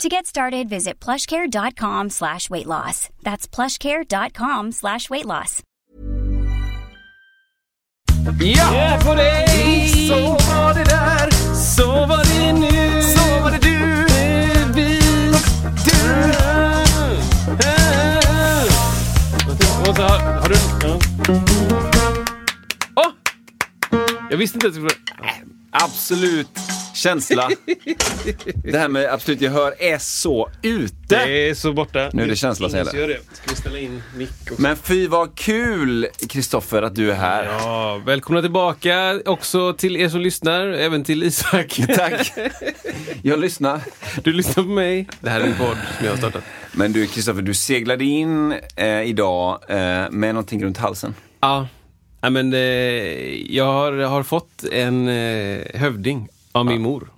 To get started, visit plushcare.com slash weight loss. That's plushcare.com slash weight loss. Ja! Ja, på dig! Så var det där, Så var det nu! så var det du, vi! du. Och så har, har du... Ja. Åh! Jag visste inte att det skulle... Absolut känsla. Det här med absolut gehör är så ute. Det är så borta. Nu är det känsla som gäller. gör det. Ska vi ställa in mick också? Men fy vad kul Kristoffer att du är här. Ja, välkomna tillbaka också till er som lyssnar, även till Isak. Tack. Jag lyssnar. Du lyssnar på mig. Det här är en podd som jag har startat. Men du Kristoffer, du seglade in eh, idag eh, med någonting runt halsen. Ja, ja men eh, jag har, har fått en eh, hövding av min mor.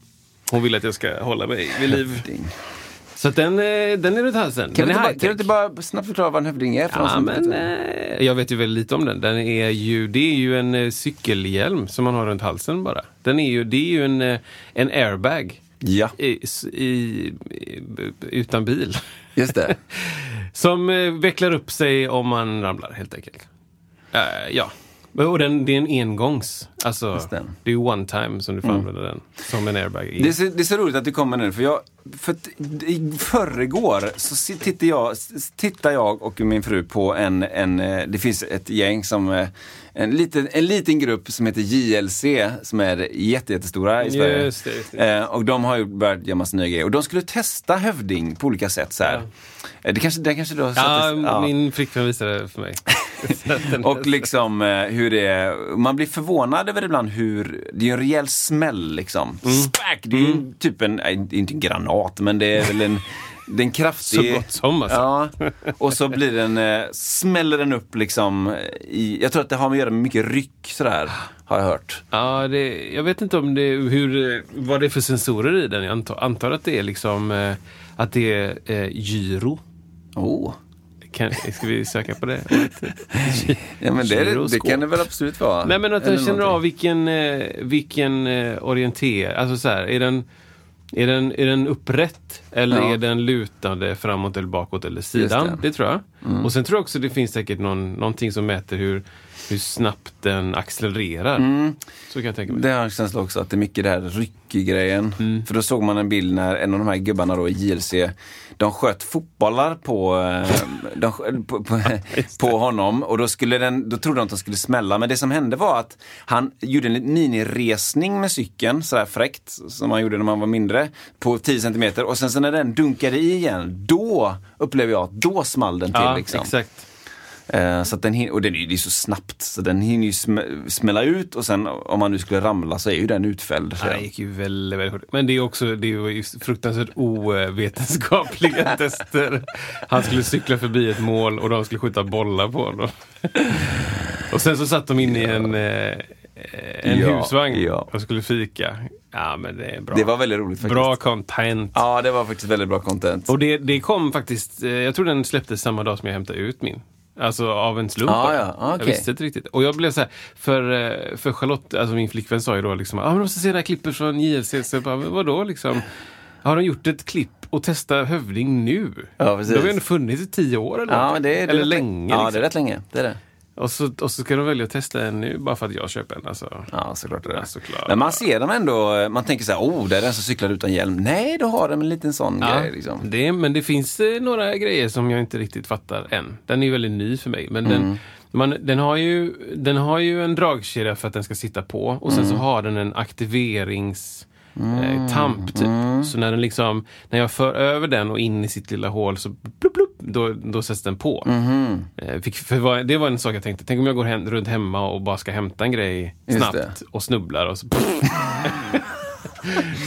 Hon vill att jag ska hålla mig vid liv. Ding. Så den, eh, den är runt halsen. Kan, den du bara, kan du inte bara snabbt förklara vad en hövding är? För Ja, men eh, jag vet ju väldigt lite om den. den är ju, det är ju en eh, cykelhjälm som man har runt halsen bara. Den är ju, det är ju en, eh, en airbag Ja, i, i, i, utan bil. just det. Som vecklar upp sig om man ramlar helt enkelt. Eh, ja. Och den, det är en engångs. Alltså, det. det. är one time som du får använda den. Som en airbag. Det är, så, det är så roligt att du kommer nu, för jag, för i förrgår så tittar jag, tittar jag och min fru på en, en, eh, det finns ett gäng som, eh, en liten, en liten grupp som heter JLC som är jätte, jättestora i Sverige. Just det, just det. Eh, och de har ju börjat göra massa nya grejer. Och de skulle testa hövding på olika sätt så här. Eh, Det kanske, det kanske du har sett? Ja, det- ja. min flickvän visade det för mig. Och liksom hur det är, man blir förvånad över ibland hur, det är en rejäl smäll liksom. Mm. Spack! Det är ju typ en, det inte en granat men det är väl en, det är en kraftig... Så gott som, alltså. Ja, och så blir den, eh, smäller den upp liksom i, jag tror att det har med att göra med mycket ryck sådär, har jag hört. Ja, det, jag vet inte om det, hur, vad det är för sensorer i den. Jag antar, antar att det är liksom eh, att det är eh, gyro. Oh. Kan, ska vi söka på det? Ja men det, det kan det väl absolut vara. Nej men att den känner någonting. av vilken, eh, vilken eh, orienter, alltså så här, är den, är den, är den upprätt eller Ja. är den lutande framåt eller bakåt eller sidan? det. Det. tror jag. Och sen tror jag också det finns säkert någon, någonting som mäter hur, hur snabbt den accelererar. Så kan jag tänka mig. Det har jag en känsla också, att det är mycket det här ryckig-grejen. Mm. För då såg man en bild när en av de här gubbarna då i JLC, de sköt fotbollar på, eh, de, på, på, på honom och då, skulle den, då trodde de att den skulle smälla. Men det som hände var att han gjorde en miniresning med cykeln, sådär fräckt, som man gjorde när man var mindre, på 10 centimeter. Och sen så när den dunkade i igen, då upplever jag att då small den till. ja, liksom. exakt. Eh, Så den och den är ju det är så snabbt så den hinner ju sm- smälla ut och sen om man nu skulle ramla så är ju den utfälld. Så det gick ju väldigt, väldigt fort. Men det är också det är ju fruktansvärt ovetenskapliga tester. Han skulle cykla förbi ett mål och de skulle skjuta bollar på honom. Och sen så satt de inne i en, eh, en Ja, husvagn ja. och skulle fika. Ja men det är bra. Det var väldigt roligt faktiskt. Bra content. Ja, det var faktiskt väldigt bra content. Och det, det kom faktiskt, eh, jag tror den släpptes samma dag som jag hämtade ut min. Alltså av en slump. Ah, ja, ah, Jag visste inte riktigt. Och jag blev så här, för, eh, för Charlotte, alltså min flickvän sa ju då liksom, ah, men du måste se det här klippet från JLC. Så jag bara, vadå liksom? Har de gjort ett klipp och testat hövding nu? Ja, precis. De har ju ändå funnits i tio år eller Ja, det är, det Eller länge. Ja, liksom. det är rätt länge. Det är det. Och, så, och så ska de välja att testa en nu bara för att jag köper en. Alltså. Ja, såklart det. Ja, såklart. Men man ser dem ändå, man tänker så här, oh, det är den som cyklar utan hjälm. Nej, då har de en liten sån grej liksom. det, men det finns eh, några grejer som jag inte riktigt fattar än. Den är ju väldigt ny för mig. Men Mm. den, man, den, har ju, den har ju en dragkedja för att den ska sitta på och sen Mm. så har den en aktiverings eh, tamp typ. Mm. Så när den liksom, när jag för över den och in i sitt lilla hål så plupp, plupp, då, då sätts den på. Mhm. Eh, fick- för det var en sak jag tänkte, tänk om jag går hem, runt hemma och bara ska hämta en grej Just snabbt det. och snubblar och så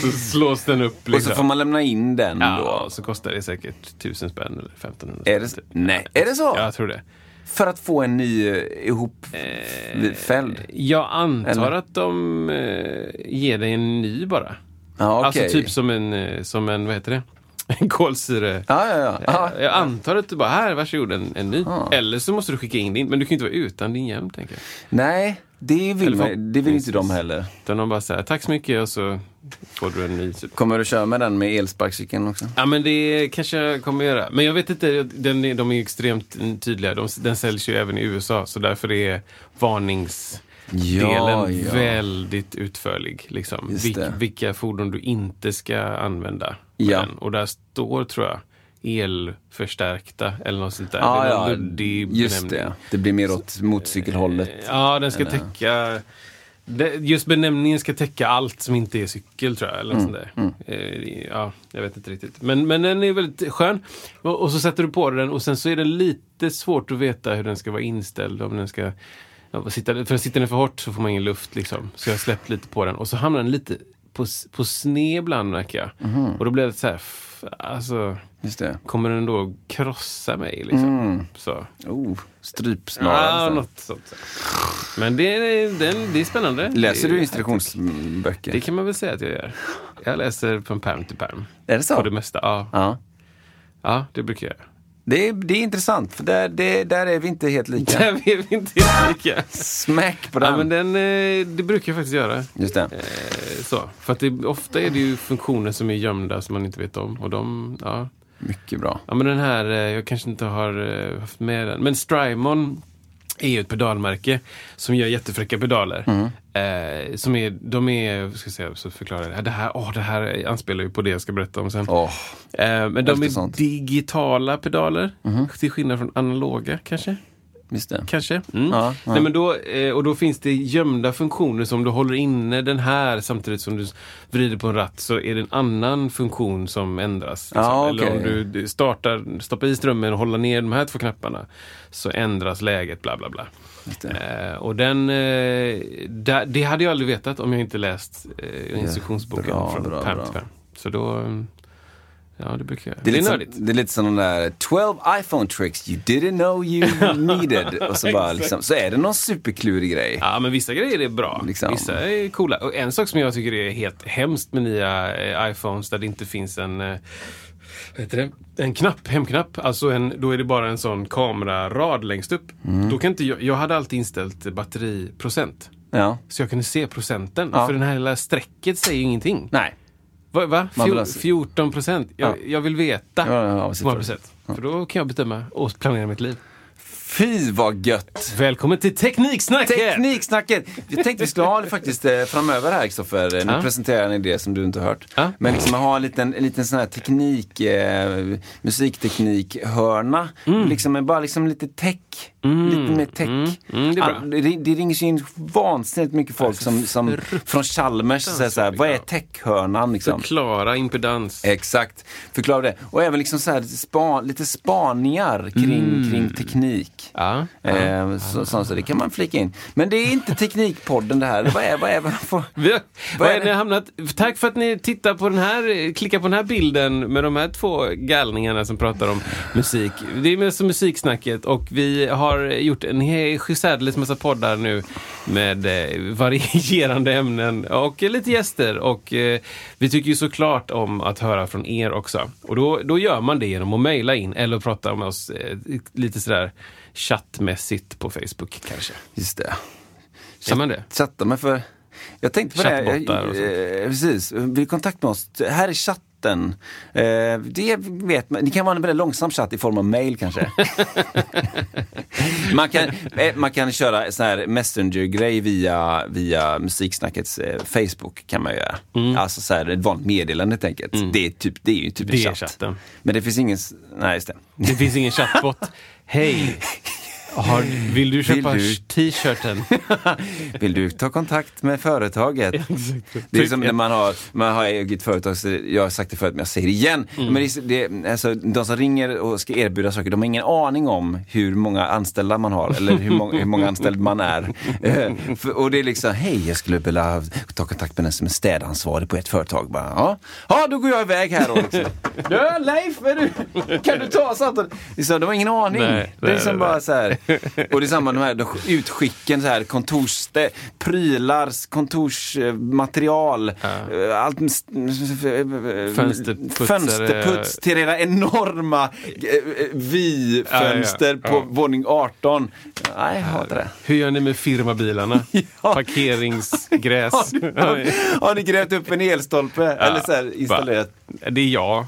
Så slås den upp Och liksom. så får man lämna in den Ja, då. så kostar det säkert tusen spänn eller 1500 Är det, typ. nej, är det så? Ja, jag tror det. För att få en ny eh, ihopfälld? Jag antar Eller? att de eh, ger dig en ny bara. Ja, okej. Alltså typ som en, eh, som en, vad heter det? En kolsyre. Ja, ja, ja. ja. Jag antar att du bara, här, varsågod en, en ny. Eller så måste du skicka in din, men du kan ju inte vara utan din hjälm, tänker jag. Nej, det vill, Eller man, det vill inte de heller. Utan de bara säger, tack så mycket och så får du en ny. Typ. Kommer du köra med den med elsparkcykeln också? Ja, men det kanske jag kommer göra. Men jag vet inte, den, är- de är extremt tydliga. De, den säljs ju även i USA, så därför är varningsdelen Ja, ja. väldigt utförlig. Liksom. Vil, vilka fordon du inte ska använda. Ja. Och där står, tror jag, elförstärkta eller något sånt där. Någon ja, just benämning. det. Det blir mer åt motorcykelhållet. Ja, den ska Eller- täcka... det- Just benämningen ska täcka allt som inte är cykel tror jag. Eller Mm, något sånt där. Eh, Ja, jag vet inte riktigt. Men, men den är väldigt skön. Och, och så sätter du på den och sen så är det lite svårt att veta hur den ska vara inställd. Om den ska... Ja, sitta, för sitter den för hårt så får man ingen luft liksom. Så jag har släppt lite på den. Och så hamnar den lite på, på sned ibland märker jag. Mhm. Och då blir det så här... Alltså, det. kommer den då krossa mig liksom? Mm. Så. Oh, strypsnara. Ja, något sånt. Men det är, den, det är spännande. Läser det, du instruktionsböcker? Det kan man väl säga att jag gör. Jag läser från pärm till pärm. Är det så? På det mesta, ja. Ja. Ja, det brukar jag göra. Det är, det är intressant, för där, det, där är vi inte helt lika. Där är vi inte helt lika. Smack på den. Ja, men den, eh, det brukar jag faktiskt göra. Just det. Eh, Så. För att det, ofta är det ju funktioner som är gömda som man inte vet om. Och de, ja. Mycket bra. Ja, men den här, eh, jag kanske inte har haft med den. Men Strymon är ett pedalmärke som gör jättefräcka pedaler. Mm. Eh, som är, de är, ska jag säga, så förklarar jag det. här. Det här, åh, det här anspelar ju på det jag ska berätta om sen. Åh, Eh, men de är sånt. digitala pedaler. Mhm. Till skillnad från analoga kanske. Just det. Kanske. Mm. Ja, ja. Nej, men då, eh, och då finns det gömda funktioner som du håller inne den här samtidigt som du vrider på en ratt så är det en annan funktion som ändras. liksom. Ja, Eller om du startar, stoppar i strömmen och håller ner de här två knapparna så ändras läget bla bla bla. Eh, och den, eh, där, det hade jag aldrig vetat om jag inte läst eh, instruktionsboken bra, från bra, pärm till pärm. Så då, eh, ja det brukar jag. Det är, lite nördigt. som, det är lite som de där 12 iPhone tricks you didn't know you needed. Och så, bara, liksom, så är det någon superklurig grej. Ja, men vissa grejer är bra. Liksom. Vissa är coola. Och en sak som jag tycker är helt hemskt med nya eh, iPhones där det inte finns en eh, vad heter det? En knapp, hemknapp. Alltså en, då är det bara en sån kamerarad längst upp. Mm. Då kan inte jag, jag hade alltid inställt batteriprocent. Ja. Så jag kunde se procenten. Ja. För den här lilla strecket säger ju ingenting. Nej. Va? va? Fjol, alltså- 14 procent? Jag, Ja. jag vill veta Ja, ja, hur många procent. För då kan jag bestämma och planera mitt liv. Fy vad gött! Välkommen till Tekniksnacket! Tekniksnacket! Jag tänkte vi skulle ha det faktiskt eh, framöver här Kristoffer. Nu Ja. presenterar en idé som du inte har hört. Ja. Men liksom ha en liten, en liten sån här teknik, eh, musikteknik-hörna. Liksom, med bara liksom lite tech. Lite mer tech. Mm. Mm, det. Ah, det, det ringer sig in vansinnigt mycket folk som, som från Chalmers säger så här, vad är tech-hörnan liksom? Förklara impedans. Exakt, förklara det. Och även liksom så här, spa, lite spaningar kring, kring teknik. Ja. Eh, så, så, så det kan man flika in. Men det är inte Teknikpodden det här. Vad är, vad är, vad får... Vi, vad är ni hamnat? Tack för att ni tittar på den här, klickar på den här bilden med de här två galningarna som pratar om musik. Det är mest som musiksnacket och vi har gjort en sjusärdeles massa poddar nu med eh, varierande ämnen och lite gäster och eh, vi tycker ju såklart om att höra från er också. Och då, då gör man det genom att mejla in eller prata med oss eh, lite sådär chattmässigt på Facebook kanske. Just det. Kan man det? Chatta med för... Jag tänkte på det. Eh, precis. Vill kontakt med oss. Här är chatten. Eh, det vet man. Det kan vara en väldigt långsam chatt i form av mail kanske. man, kan, eh, man kan köra sån här messenger-grej via, via musiksnackets eh, Facebook kan man göra. Alltså så här, ett vanligt meddelande helt enkelt. Det, är typ, det är ju typ Mm. Är en chatt. chatten. Men det finns ingen... Nej, just det. Det finns ingen chattbot. Hej! Har, vill du köpa du- t-shirten? Vill du ta kontakt med företaget? Det är som när man har, man har eget företag, så jag har sagt det förut men jag säger det igen. Mm. Men det, det, alltså, de som ringer och ska erbjuda saker, de har ingen aning om hur många anställda man har eller hur många, hur många anställd man är. Och det är liksom, hej jag skulle vilja ta kontakt med den som är städansvarig på ett företag. Bara, ja. ja, då går jag iväg här. Och liksom, du, Leif, är du, kan du ta samtalet? De har ingen aning. Nej, det är som bara så här, Och det är samma de här de utskicken, så här, kontorsstä, prylar, kontorsmaterial, eh, allt, Fönsterputsare. fönsterputs till era enorma eh, vi-fönster Ja, ja, på ja. våning 18. Nej, jag hatar det. Hur gör ni med firmabilarna? Ja. Parkeringsgräs? Har, har, har ni grävt upp en elstolpe? Eller så här, installerat? Det är jag.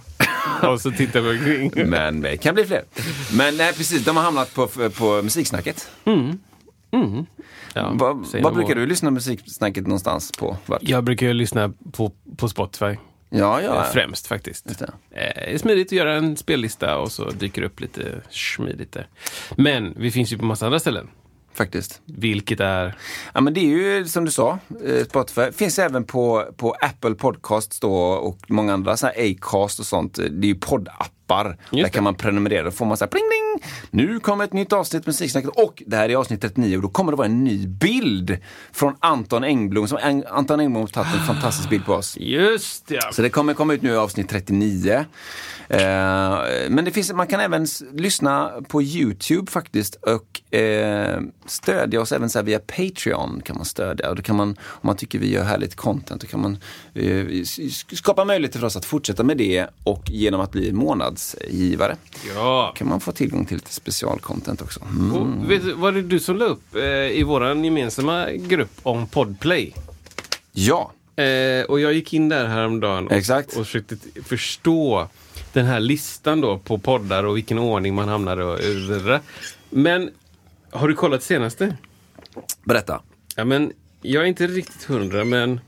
Och så tittar vi omkring. Men det kan bli fler. Men nej, precis, de har hamnat på, på musiksnacket. Ja, Vad säger vad man brukar du lyssna musiksnacket någonstans på? Vart? Jag brukar ju lyssna på, på Spotify. Ja, ja. eh, Främst faktiskt. Det. Eh, Det är smidigt att göra en spellista och så dyker det upp lite smidigt där. Men vi finns ju på massa andra ställen. Faktiskt. Vilket är... Ja, men det är ju som du sa, eh, Spotify. Finns även på, på Apple Podcasts då och många andra, så här Acast och sånt. Det är ju poddappar. Där det. kan man prenumerera. Då får man så här pling ding! Nu kommer ett nytt avsnitt Musiksnacket och det här är avsnitt 39 och då kommer det vara en ny bild från Anton Engblom. Som Eng- Anton Engblom har tagit en fantastisk bild på oss. Just ja! Så det kommer komma ut nu i avsnitt 39. Eh, men det finns, man kan även lyssna på Youtube faktiskt och eh, stödja oss även så via Patreon. kan man stödja. Och då kan man, om man tycker vi gör härligt content, då kan man eh, skapa möjligheter för oss att fortsätta med det och genom att bli månadsgivare Ja! kan man få tillgång till lite specialcontent också. Mm. Och vet var det du som la upp eh, i vår gemensamma grupp om Podplay? Ja, Eh, och jag gick in där häromdagen och, Exakt. och försökte förstå den här listan då på poddar och vilken ordning man hamnar och Men har du kollat senaste? berätta. Ja, men jag är inte riktigt hundra, men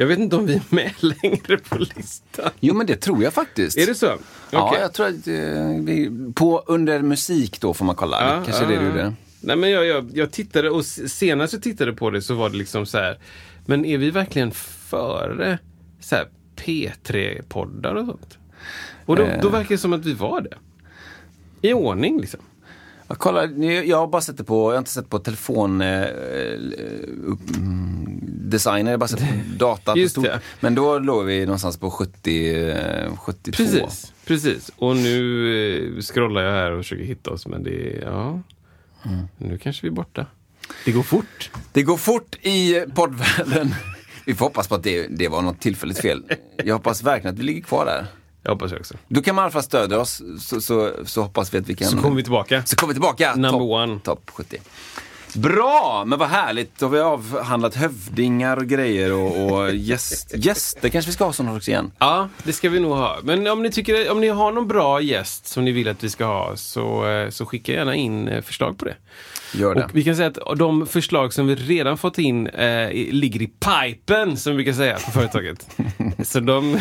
jag vet inte om vi är med längre på listan. Jo men det tror jag faktiskt. Är det så? Ja, Okej. jag tror att eh, vi, på under musik då får man kolla. Ja, Kanske ja, det du ja. gjorde. Nej, men jag, jag, jag tittade och senast jag tittade på det så var det liksom så här. Men är vi verkligen före så här P3-poddar och sånt? Och då, Eh. då verkar det som att vi var det. I ordning liksom. Jag, kollar, jag har bara sett det på, jag har inte sett på telefon eh, upp, mm, designer, jag har bara sett på data. Just på det. Men då låg vi någonstans på 70, eh, 72. Precis, precis. Och nu eh, scrollar jag här och försöker hitta oss, men det ja. Mm. Nu kanske vi är borta. Det går fort. Det går fort i poddvärlden. Vi får hoppas på att det, det var något tillfälligt fel. Jag hoppas verkligen att vi ligger kvar där. Jag hoppas jag också. Då kan man i alla fall stödja oss, så, så, så hoppas vi att vi kan... Så kommer vi tillbaka. Så kommer vi tillbaka. Number Topp- one. Topp 70. Bra, men vad härligt. Då har vi avhandlat hövdingar och grejer och, och gäst, gäster kanske vi ska ha sådana också igen. Ja, det ska vi nog ha. Men om ni, tycker, om ni har någon bra gäst som ni vill att vi ska ha så, eh, så skicka gärna in eh, förslag på det. Gör det. Och vi kan säga att de förslag som vi redan fått in eh, ligger i pipen, som vi brukar säga på företaget. så de,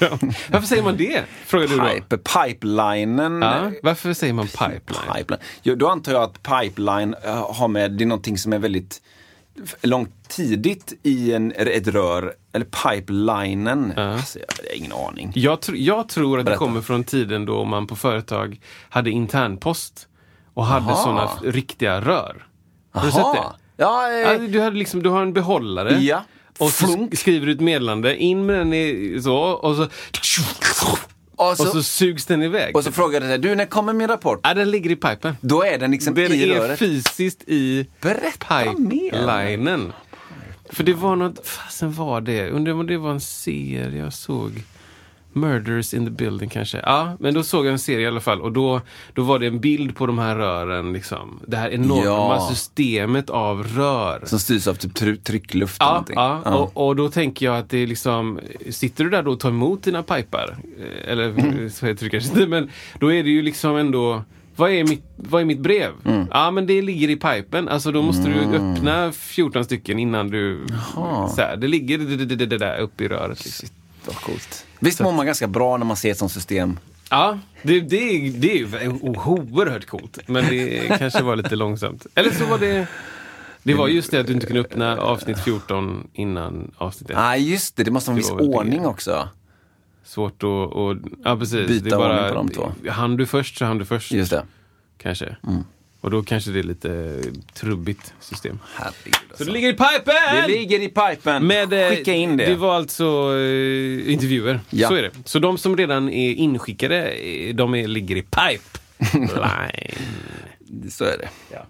de... Varför säger man det? Frågar du då. Pipe, pipelinen. Ja, varför säger man pipeline? Pipeline. Jo, då antar jag att pipeline eh, har med, det är någonting som är väldigt långt tidigt i en, ett rör. Eller pipelinen. Alltså, jag har ingen aning. Jag, tr- jag tror att det Berätta. kommer från tiden då man på företag hade internpost och hade sådana riktiga rör. Har du sett det? Ja, eh, Ja, du, hade liksom, du har en behållare. Ja. Och så sk- skriver du ett meddelande, in med den i, så, och så, och, och så, så sugs den iväg. och så frågade jag du när kommer min rapport? ja, den ligger i pipen. Då är den liksom Den i är röret. fysiskt i Berätta mer. pipelinen. För det var något, fasen var det? Undrar om det var en serie jag såg. Murders in the building kanske. Ja, men då såg jag en serie i alla fall och då, då var det en bild på de här rören. Liksom. Det här enorma Ja. systemet av rör. Som styrs av typ try- tryckluft eller Ja, ja. Och, och då tänker jag att det är liksom, sitter du där då och tar emot dina pipar? Eh, Eller Mm. så heter det kanske inte, men då är det ju liksom ändå vad är, mitt, vad är mitt brev? Mm. Ja, men det ligger i pipen. Alltså då måste du öppna 14 stycken innan du... Så här, det ligger det, det, det, det där uppe i röret. Liksom. Vad coolt. Visst mår man ganska bra när man ser ett sånt system? Ja, det, det, är- det är ju oerhört coolt. Men det kanske var lite långsamt. Eller så var det... Det var just det att du inte kunde öppna avsnitt 14 innan avsnitt 1. Nej, ah, just det. Det måste vara en viss väl det. ordning också. Svårt att... Och, ja, precis. Byta det är bara, ordning på de två. Han du först så han du först. Just det. Kanske. Och då kanske det är lite trubbigt system. Herregud. Så Alltså. det ligger i pipen! Det ligger i pipen. Med, eh, Skicka in det. Det var alltså eh, intervjuer. Ja. Så är det. Så de som redan är inskickade, eh, de är, ligger i pipeline. Så är det. Ja.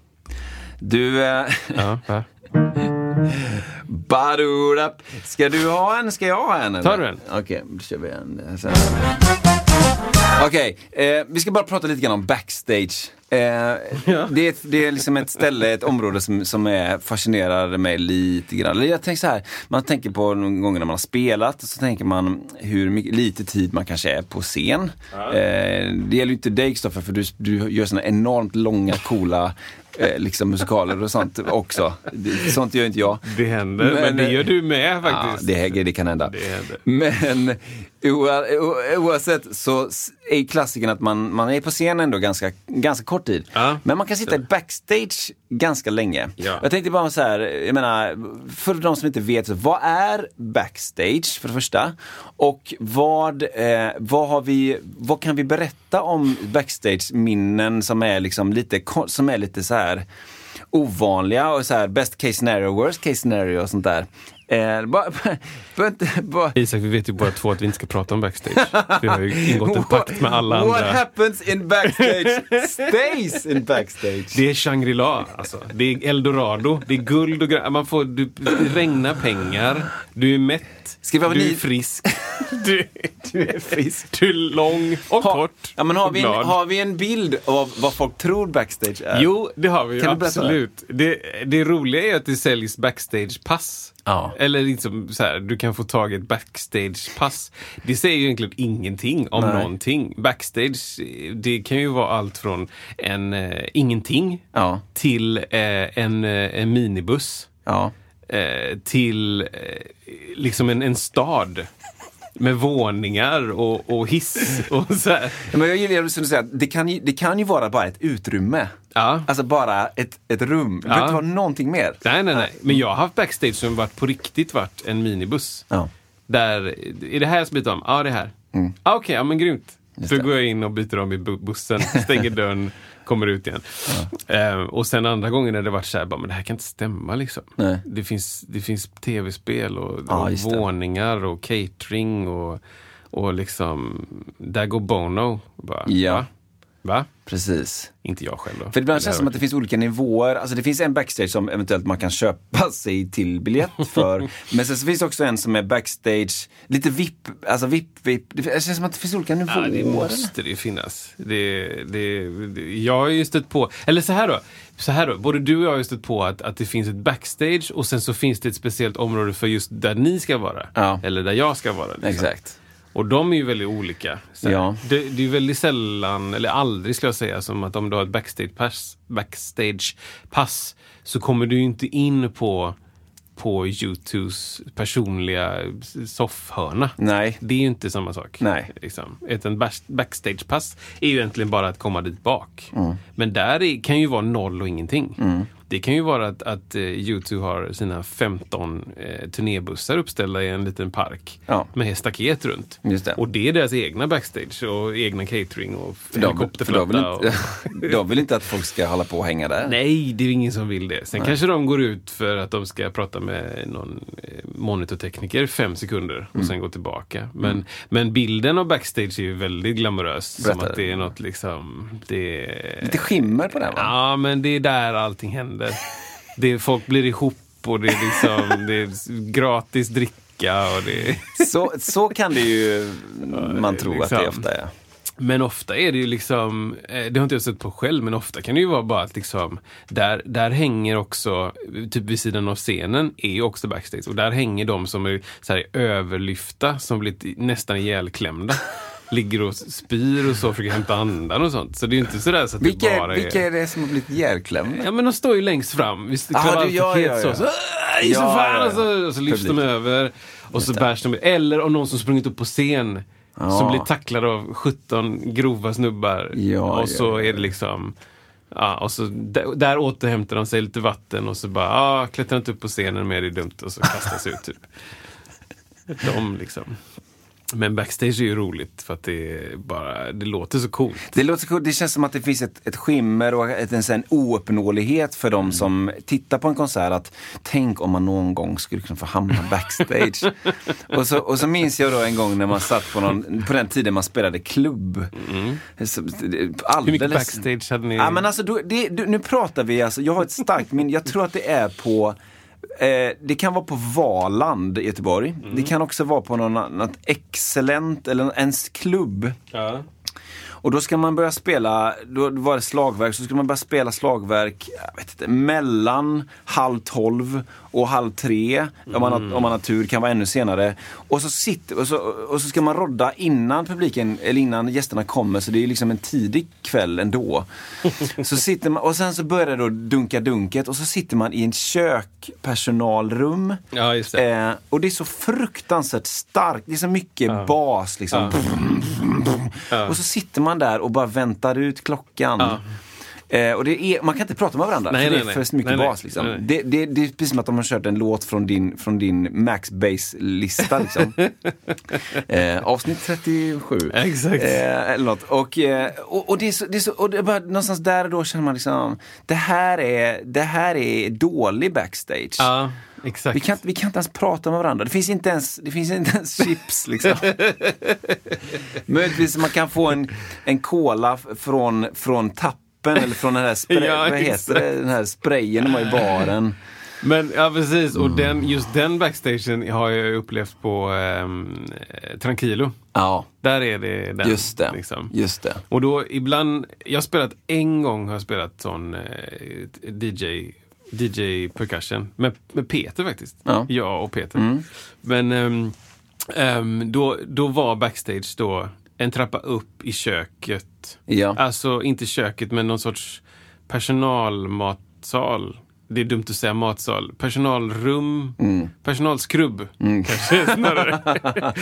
Du, eh, Ja, va? badurap. Ska du ha en? Ska jag ha en? eller? Tar du en? Okej, då kör vi en. eh. Okej, eh, vi ska bara prata lite grann om backstage. Eh, det, är det är liksom ett ställe, ett område som, som är, fascinerar mig lite grann. Jag tänker så här, man tänker på de gånger när man har spelat, så tänker man hur mycket, lite tid man kanske är på scen. Eh, det gäller ju inte dig Kristoffer, för du, du gör såna enormt långa, coola eh, liksom musikaler och sånt också. Det- Sånt gör inte jag. Det händer, men, det gör du med Ja, faktiskt. det, det kan hända. Det händer. Men oavsett så är klassikern att man, man är på scen ändå ganska, ganska kort tid. Ja. Men man kan sitta backstage ganska länge. Ja. Jag tänkte bara så här, jag menar, för de som inte vet, vad är backstage för det första? Och vad, eh, vad, har vi, vad kan vi berätta om backstage-minnen som är liksom lite, som är lite så här ovanliga och så här best case scenario, worst case scenario och sånt där. Eh, bara, bara, bara, Isak, vi vet ju båda två att vi inte ska prata om backstage. Vi har ju ingått en pakt med alla What andra. happens in backstage stays in backstage. Det är Shangri-La, alltså. Det är eldorado. Det är guld och grönt. Man får, du, det regnar pengar. Du är mätt. Ska vi ha du är ni- frisk. Du, Du är frisk. du är lång och Ha, kort. ja, men har, vi en, har vi en bild av vad folk tror backstage är? Jo, det har vi. Kan absolut. Det, det roliga är att det säljs backstage-pass. Ja. Eller liksom så här, du kan få tag i ett backstage-pass. Det säger ju egentligen ingenting om Nej. någonting. Backstage, det kan ju vara allt från en eh, ingenting Ja. till eh, en, eh, en minibuss. Ja. Eh, till eh, liksom en, en stad. Med våningar och, och hiss och så här. Men jag gillar det som du säger, att det kan, ju, det kan ju vara bara ett utrymme. Ja. Alltså bara ett, ett rum. Det behöver Ja. inte vara någonting mer. Nej, nej, nej. Men jag har haft backstage som varit på riktigt varit en minibuss. Ja. Där, är det här jag ska byta om? Ja, det är här. Mm. Ah, Okej, ja men grymt. Just går jag in och byter om i bu- bussen, stänger dörren, kommer ut igen. Ehm, och sen andra gången när det varit så här, bara, men det här kan inte stämma liksom. Nej. Det finns, det finns tv-spel och, Ja, och våningar och catering och, och liksom, där går Bono. Bara, Ja. Va? Va? Precis. Inte jag själv då. För ibland känns det som att det finns olika nivåer. Alltså det finns en backstage som eventuellt man kan köpa sig till biljett för. Men sen så finns det också en som är backstage, lite VIP, alltså VIP, VIP. Det känns som att det finns olika nivåer. Ja, det måste det ju finnas. Det, det, det, jag har ju stött på, eller så här då. Så här då, både du och jag har ju stött på att, att det finns ett backstage och sen så finns det ett speciellt område för just där ni ska vara. Ja. Eller där jag ska vara. Liksom. Exakt. Och de är ju väldigt olika. Så. Ja. det, det är ju väldigt sällan, eller aldrig skulle jag säga, som att om du har ett backstage-pass, backstage-pass så kommer du inte in på, på Youtubes personliga soffhörna. Nej. Det är ju inte samma sak. Nej. Liksom. Back- backstagepass är ju egentligen bara att komma dit bak. Mm. Men där är, kan ju vara noll och ingenting. Det kan ju vara att, att uh, U2 har sina 15 eh, turnébussar uppställda i en liten park Ja. med staket runt. Det. Och det är deras egna backstage och egna catering och För de, de, helikopterflotta. vill inte, de vill inte att folk ska hålla på och hänga där. Nej, det är ingen som vill det. Sen kanske de går ut för att de ska prata med någon eh, monitortekniker fem sekunder och Mm. sen gå tillbaka. Men, men bilden av backstage är ju väldigt glamorös. Som Berätta. att det är något liksom... Det är, Lite skimmer på den va? Ja, men det är där allting händer. Det är, folk blir ihop och det är liksom det är gratis dricka och det. Så, så kan det ju man tro att det liksom. ofta är. Men ofta är det ju liksom, eh, det har inte jag sett på själv, men ofta kan det ju vara bara att liksom, där, där hänger också, typ vid sidan av scenen, är ju också backstage. Och där hänger de som är så här, överlyfta, som blivit nästan ihjälklämda. Ligger och spyr och så, försöker hämta andan och sånt. Så det är ju inte sådär så att Vilka, det är- bara vilka är... är det som har blivit ihjälklämda? Ja men de står ju längst fram, visst Ah, du- ja, ja, ja. så. så "Åh, I Ja, så fan! Och så, och så lyfts de över. Och så bärs de Eller om någon som sprungit upp på scen. Ja. Som blir tacklad av 17 grova snubbar. Ja, och så är det liksom... Ja, och så där, där återhämtar de sig lite vatten och så bara, ah, klättrar inte upp på scenen mer, det är dumt. Och så kastas ut typ. De liksom. Men backstage är ju roligt för att det, bara, det låter så coolt. Det, låter, coolt. det känns som att det finns ett, ett skimmer och ett, en, en ouppnåelighet för de som tittar på en konsert. att Tänk om man någon gång skulle kunna få hamna backstage. och, så, och så minns jag då en gång när man satt på, någon, på den tiden man spelade klubb. Så, Hur mycket backstage hade ni? Ja, men alltså, då, det, du, nu pratar vi alltså, jag har ett starkt minne, jag tror att det är på Eh, det kan vara på Valand i Göteborg. Det kan också vara på någon, något Excellent eller ens klubb. Ja. Och då ska man börja spela, då var det slagverk, så ska man börja spela slagverk jag vet inte, mellan halv tolv och halv tre. Om, man har, om man har tur, kan vara ännu senare. Och så, sitter, och så, och så ska man rodda innan publiken, eller innan gästerna kommer, så det är liksom en tidig kväll ändå. så sitter man, och sen så börjar det då dunka dunket och så sitter man i en kökpersonalrum. Ja, just det. Eh, och det är så fruktansvärt starkt, det är så mycket bas liksom. Och så sitter man där och bara väntar ut klockan. Eh, och det är, man kan inte prata med varandra Nej, för nej, det är nej. för mycket bas. Liksom. Det, det, det är precis som att de har kört en låt från din, från din Max Base-lista. Liksom. eh, avsnitt 37. Exakt. Eh, eller något. Och, eh, och, och, det är så, det är så, och det är bara, någonstans där och då känner man liksom, det här är, det här är dålig backstage. Ja, exakt. Vi kan, vi kan inte ens prata med varandra. Det finns inte ens, det finns inte ens chips liksom. Möjligtvis man kan få en, en cola från, från tappen eller från den här, spray, Ja, vad heter det? Den här sprayen de har i baren. Men ja, precis. Mm. Och den, just den backstagen har jag upplevt på ehm, eh, Tranquilo. Ja, Där är det den. just det. Liksom. Just det. Och då ibland, jag har spelat en gång har jag spelat sån eh, DJ, DJ percussion med, med Peter faktiskt. Ja. Mm. Jag och Peter. Men ehm, ehm, då, då var backstage då en trappa upp i köket. Ja. Alltså inte köket men någon sorts personalmatsal. Det är dumt att säga matsal. Personalrum, Mm. personalskrubb kanske snarare.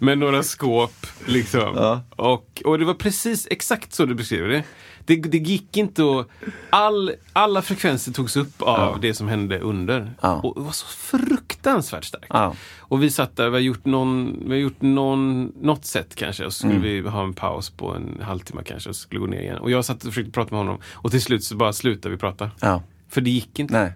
Med några skåp liksom. Ja. Och, och det var precis exakt så du beskriver det. Det, det gick inte att... All, alla frekvenser togs upp av det som hände under. Ja. Och det var så fruktansvärt starkt. Ja. Och vi satt där, vi har gjort, någon, vi har gjort någon, något sätt kanske och så Mm. skulle vi ha en paus på en halvtimme kanske och så skulle gå ner igen. Och jag satt och försökte prata med honom och till slut så bara slutade vi prata. Ja. För det gick inte. Nej.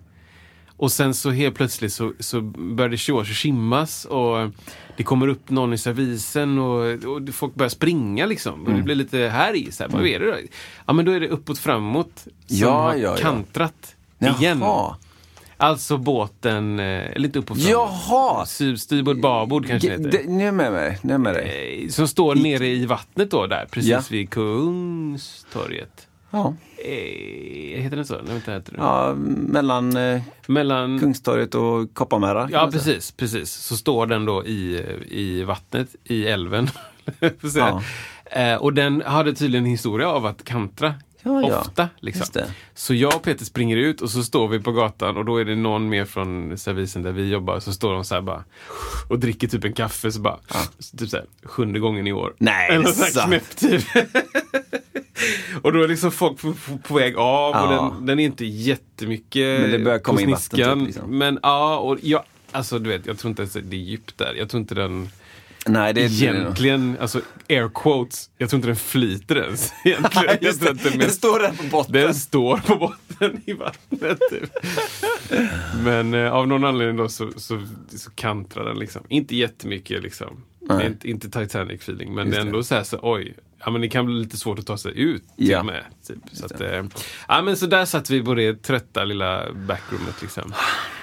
Och sen så helt plötsligt så, så började det skimmas och det kommer upp någon i servisen och, och folk börjar springa liksom. Och det blir lite här i så här, vad är det då? Ja men då är det uppåt framåt som Ja, har ja, ja. kantrat igen. Jaha. Alltså båten, eh, eller inte uppåt framåt. Jaha! Styrbord babord kanske det heter. Nu är med mig. Nu är med dig. Eh, Som står nere i vattnet då där, precis Ja. vid Kungstorget. Ja. Eh, heter det så? Nej, vänta, heter det? ja, mellan Mellan... Kungstorget och Kopparmära. Ja, precis, precis. Så står den då i, i vattnet, i älven. Eh, och den hade tydligen en historia av att kantra. Ja, ja. Ofta. Liksom. Så jag och Peter springer ut och så står vi på gatan och då är det någon mer från servisen där vi jobbar. Så står de så här bara och dricker typ en kaffe. Så bara, typ så här, sjunde gången i år. Nej, Eller så här knäpp typ. och då är liksom folk på, på, på väg av och Ja. den, den är inte jättemycket Men det börjar komma på in vatten, typ, liksom. Men ja, och jag, alltså du vet, jag tror inte ens det är djupt där. Jag tror inte den Nej, det är egentligen, alltså air quotes, jag tror inte den flyter ens. Egentligen. Just det. den Den står där på botten. den står på botten i vattnet. Typ. Men eh, av någon anledning då så, så, så kantrar den liksom. Inte jättemycket liksom. Det Nej. inte, inte Titanic-feeling. Men Just det är det. ändå så här så oj. Ja men det kan bli lite svårt att ta sig ut till Ja. med. Typ. Så, att, eh, ja, men så där satt vi på det trötta lilla backroomet liksom.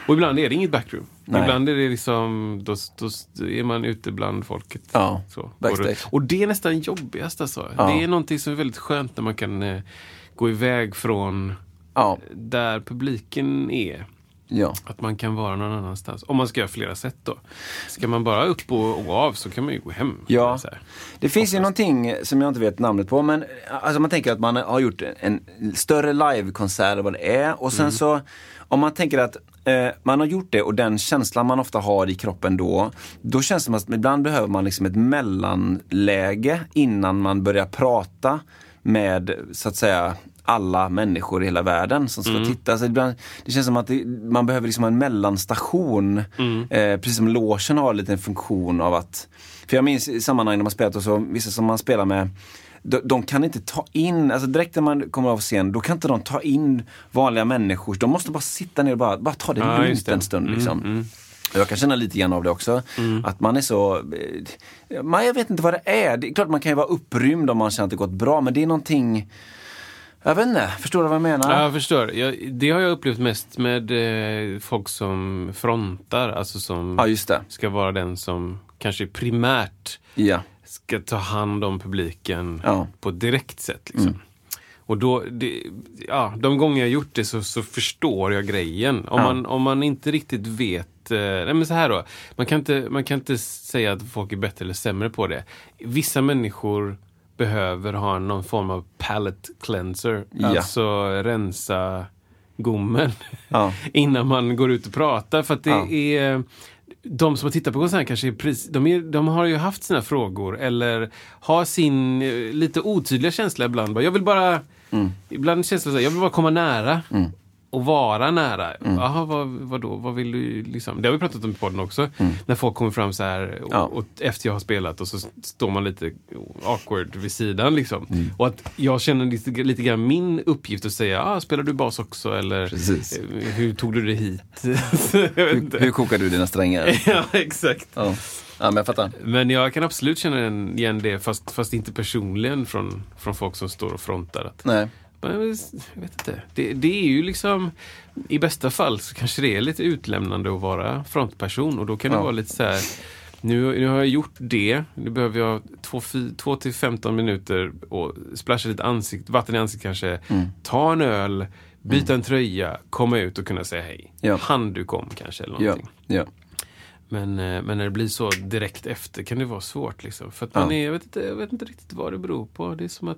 Och ibland är det inget backroom. Nej. Ibland är det liksom, då, då är man ute bland folket. Ja, Så. backstage. Och, det är nästan jobbigast alltså. Ja. Det är någonting som är väldigt skönt när man kan eh, gå iväg från Ja, där publiken är. ja. Att man kan vara någon annanstans. Om man ska göra flera sätt då. Ska man bara upp och, och av så kan man ju gå hem. Ja. Det finns ju någonting som jag inte vet namnet på, men alltså man tänker att man har gjort en större livekonsert eller vad det är. Och sen så, om man tänker att eh, man har gjort det och den känslan man ofta har i kroppen då, då känns det som att ibland behöver man liksom ett mellanläge innan man börjar prata med, så att säga, alla människor i hela världen som ska titta. Så ibland, det känns som att det, man behöver liksom en mellanstation. Eh, precis som logen har en funktion av att... För jag minns i sammanhang när man spelat och så, vissa som man spelar med de, de kan inte ta in, alltså direkt när man kommer av scen, då kan inte de ta in vanliga människor. De måste bara sitta ner och bara, bara ta det Ja, lugnt. Mm, en stund. Liksom. Jag kan känna lite grann av det också. Att man är så... Man, jag vet inte vad det är. Det är klart man kan ju vara upprymd om man känner att det gått bra, men det är någonting... Jag vet inte, förstår du vad jag menar? Ja, jag förstår. Jag, det har jag upplevt mest med eh, folk som frontar, alltså som Ja, ska vara den som kanske primärt Ja. Ska ta hand om publiken Ja. på ett direkt sätt. Liksom. Och då, det, ja, de gånger jag gjort det så, så förstår jag grejen. Om, Ja. man, om man inte riktigt vet eh, nej men så här då. Man kan, inte, man kan inte säga att folk är bättre eller sämre på det. Vissa människor behöver ha någon form av palate cleanser. Ja. Alltså rensa gommen Ja. innan man går ut och pratar. För att det Ja. är de som har tittat på konserten kanske är precis, de, är, de har ju haft sina frågor eller har sin eh, lite otydliga känsla ibland. Jag vill bara, ibland känns det så jag vill bara komma nära. Och vara nära. Jaha, vad, vad då? Vad vill du liksom? Det har vi pratat om i podden också. När folk kommer fram så här och, Ja. och efter jag har spelat och så står man lite awkward vid sidan liksom. Och att jag känner lite, lite grann min uppgift att säga, ah, spelar du bas också? Eller Precis. eh, hur tog du det hit? inte. Hur kokar du dina strängar? ja, exakt. Ja. ja, men jag fattar. Men jag kan absolut känna igen det, fast, fast inte personligen från, från folk som står och frontar. Att, Nej. Men jag vet inte. Det, det är ju liksom, i bästa fall så kanske det är lite utlämnande att vara frontperson och då kan det Ja. vara lite så här, nu, nu har jag gjort det, nu behöver jag 2 till 15 minuter och splasha lite ansikt, vatten i ansiktet kanske, Mm. ta en öl, byta en tröja, komma ut och kunna säga hej. Ja. Handduk om kanske eller Ja. någonting. ja. Men, eh, men när det blir så direkt efter kan det vara svårt. Liksom. För att Ja. man är, jag, vet inte, jag vet inte riktigt vad det beror på. Det är som att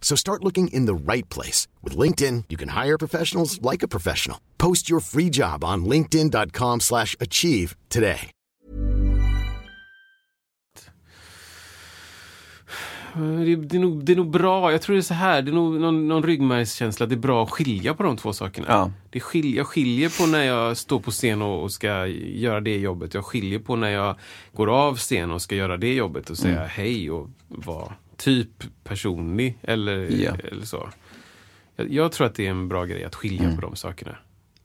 So start looking in the right place. With LinkedIn, you can hire professionals like a professional. Post your free job on linkedin.com slash achieve today. det, det, är nog, det är nog bra. Jag tror det är så här. Det är nog någon, någon ryggmärgskänsla. Det är bra att skilja på de två sakerna. Ja. Det skiljer, jag skiljer på när jag står på scen och, och ska göra det jobbet. Jag skiljer på när jag går av scen och ska göra det jobbet och säga hej och vara typ personlig. Eller, Ja. eller så. Jag, jag tror att det är en bra grej att skilja på de sakerna.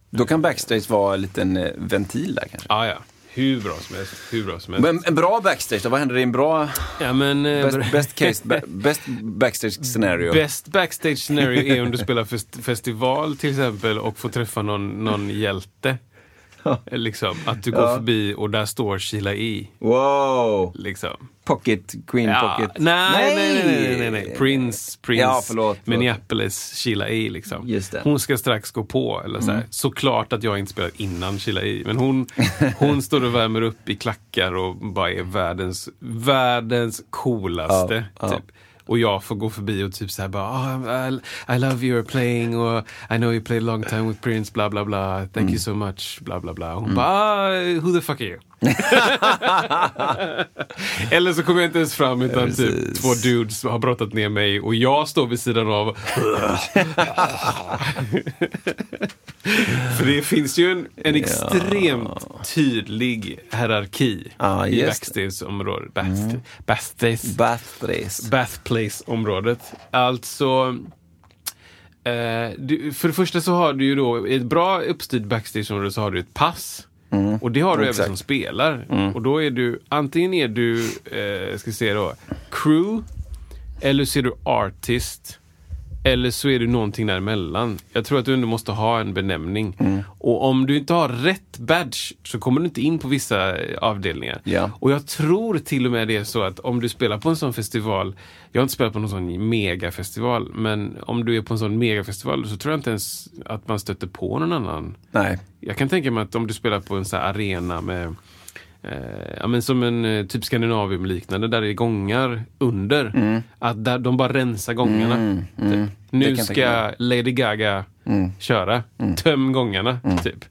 Då kan backstage vara en liten eh, ventil där kanske. Ja, ja. Hur bra som helst. Hur bra som helst. Men en bra backstage då? Vad händer i en bra ja, men, eh, best, best case, best backstage scenario? Best backstage scenario är om du spelar fest festival till exempel och får träffa någon, någon hjälte. Liksom, att du går Ja. förbi och där står Sheila E. Wow! Liksom. Pocket, Queen Ja, Pocket. nej, nej, nej, nej, nej, nej. Prince, Prince, Ja, förlåt, förlåt. Minneapolis, Sheila E. Liksom. Just det. Mm. Hon ska strax gå på. Eller så här. Såklart att jag inte spelat innan Sheila E. Men hon, hon står och värmer upp i klackar och bara är världens, världens coolaste. Ja. Typ. Och jag får gå förbi och typ såhär bara oh, I, I love your playing och I know you played a long time with Prince bla bla bla. Thank Mm. you so much bla bla bla. Hon bara ah, who the fuck are you? Eller så kommer jag inte ens fram utan typ Precis. två dudes har brottat ner mig och jag står vid sidan av. För det finns ju en, en extremt tydlig hierarki Ja, i backstageområdet. Backstage. Bathrace. Bathplace-området. Alltså, eh, du, för det första så har du ju då, i ett bra uppstyrt backstageområde så har du ett pass. Och det har du även Exakt. som spelar. Och då är du, antingen är du, eh, ska se då, crew, eller så är du artist, eller så är du någonting däremellan. Jag tror att du ändå måste ha en benämning. Och om du inte har rätt badge så kommer du inte in på vissa eh, avdelningar. Ja. Och jag tror till och med det är så att om du spelar på en sån festival, jag har inte spelat på någon sån megafestival, men om du är på en sån megafestival så tror jag inte ens att man stöter på någon annan. Nej. Jag kan tänka mig att om du spelar på en sån arena med Eh, ja, men som en eh, typ Skandinavium liknande där det är gångar under. Att där de bara rensar gångarna. Mm, Typ. Det Nu ska. Lady Gaga köra. Töm gångarna. Typ.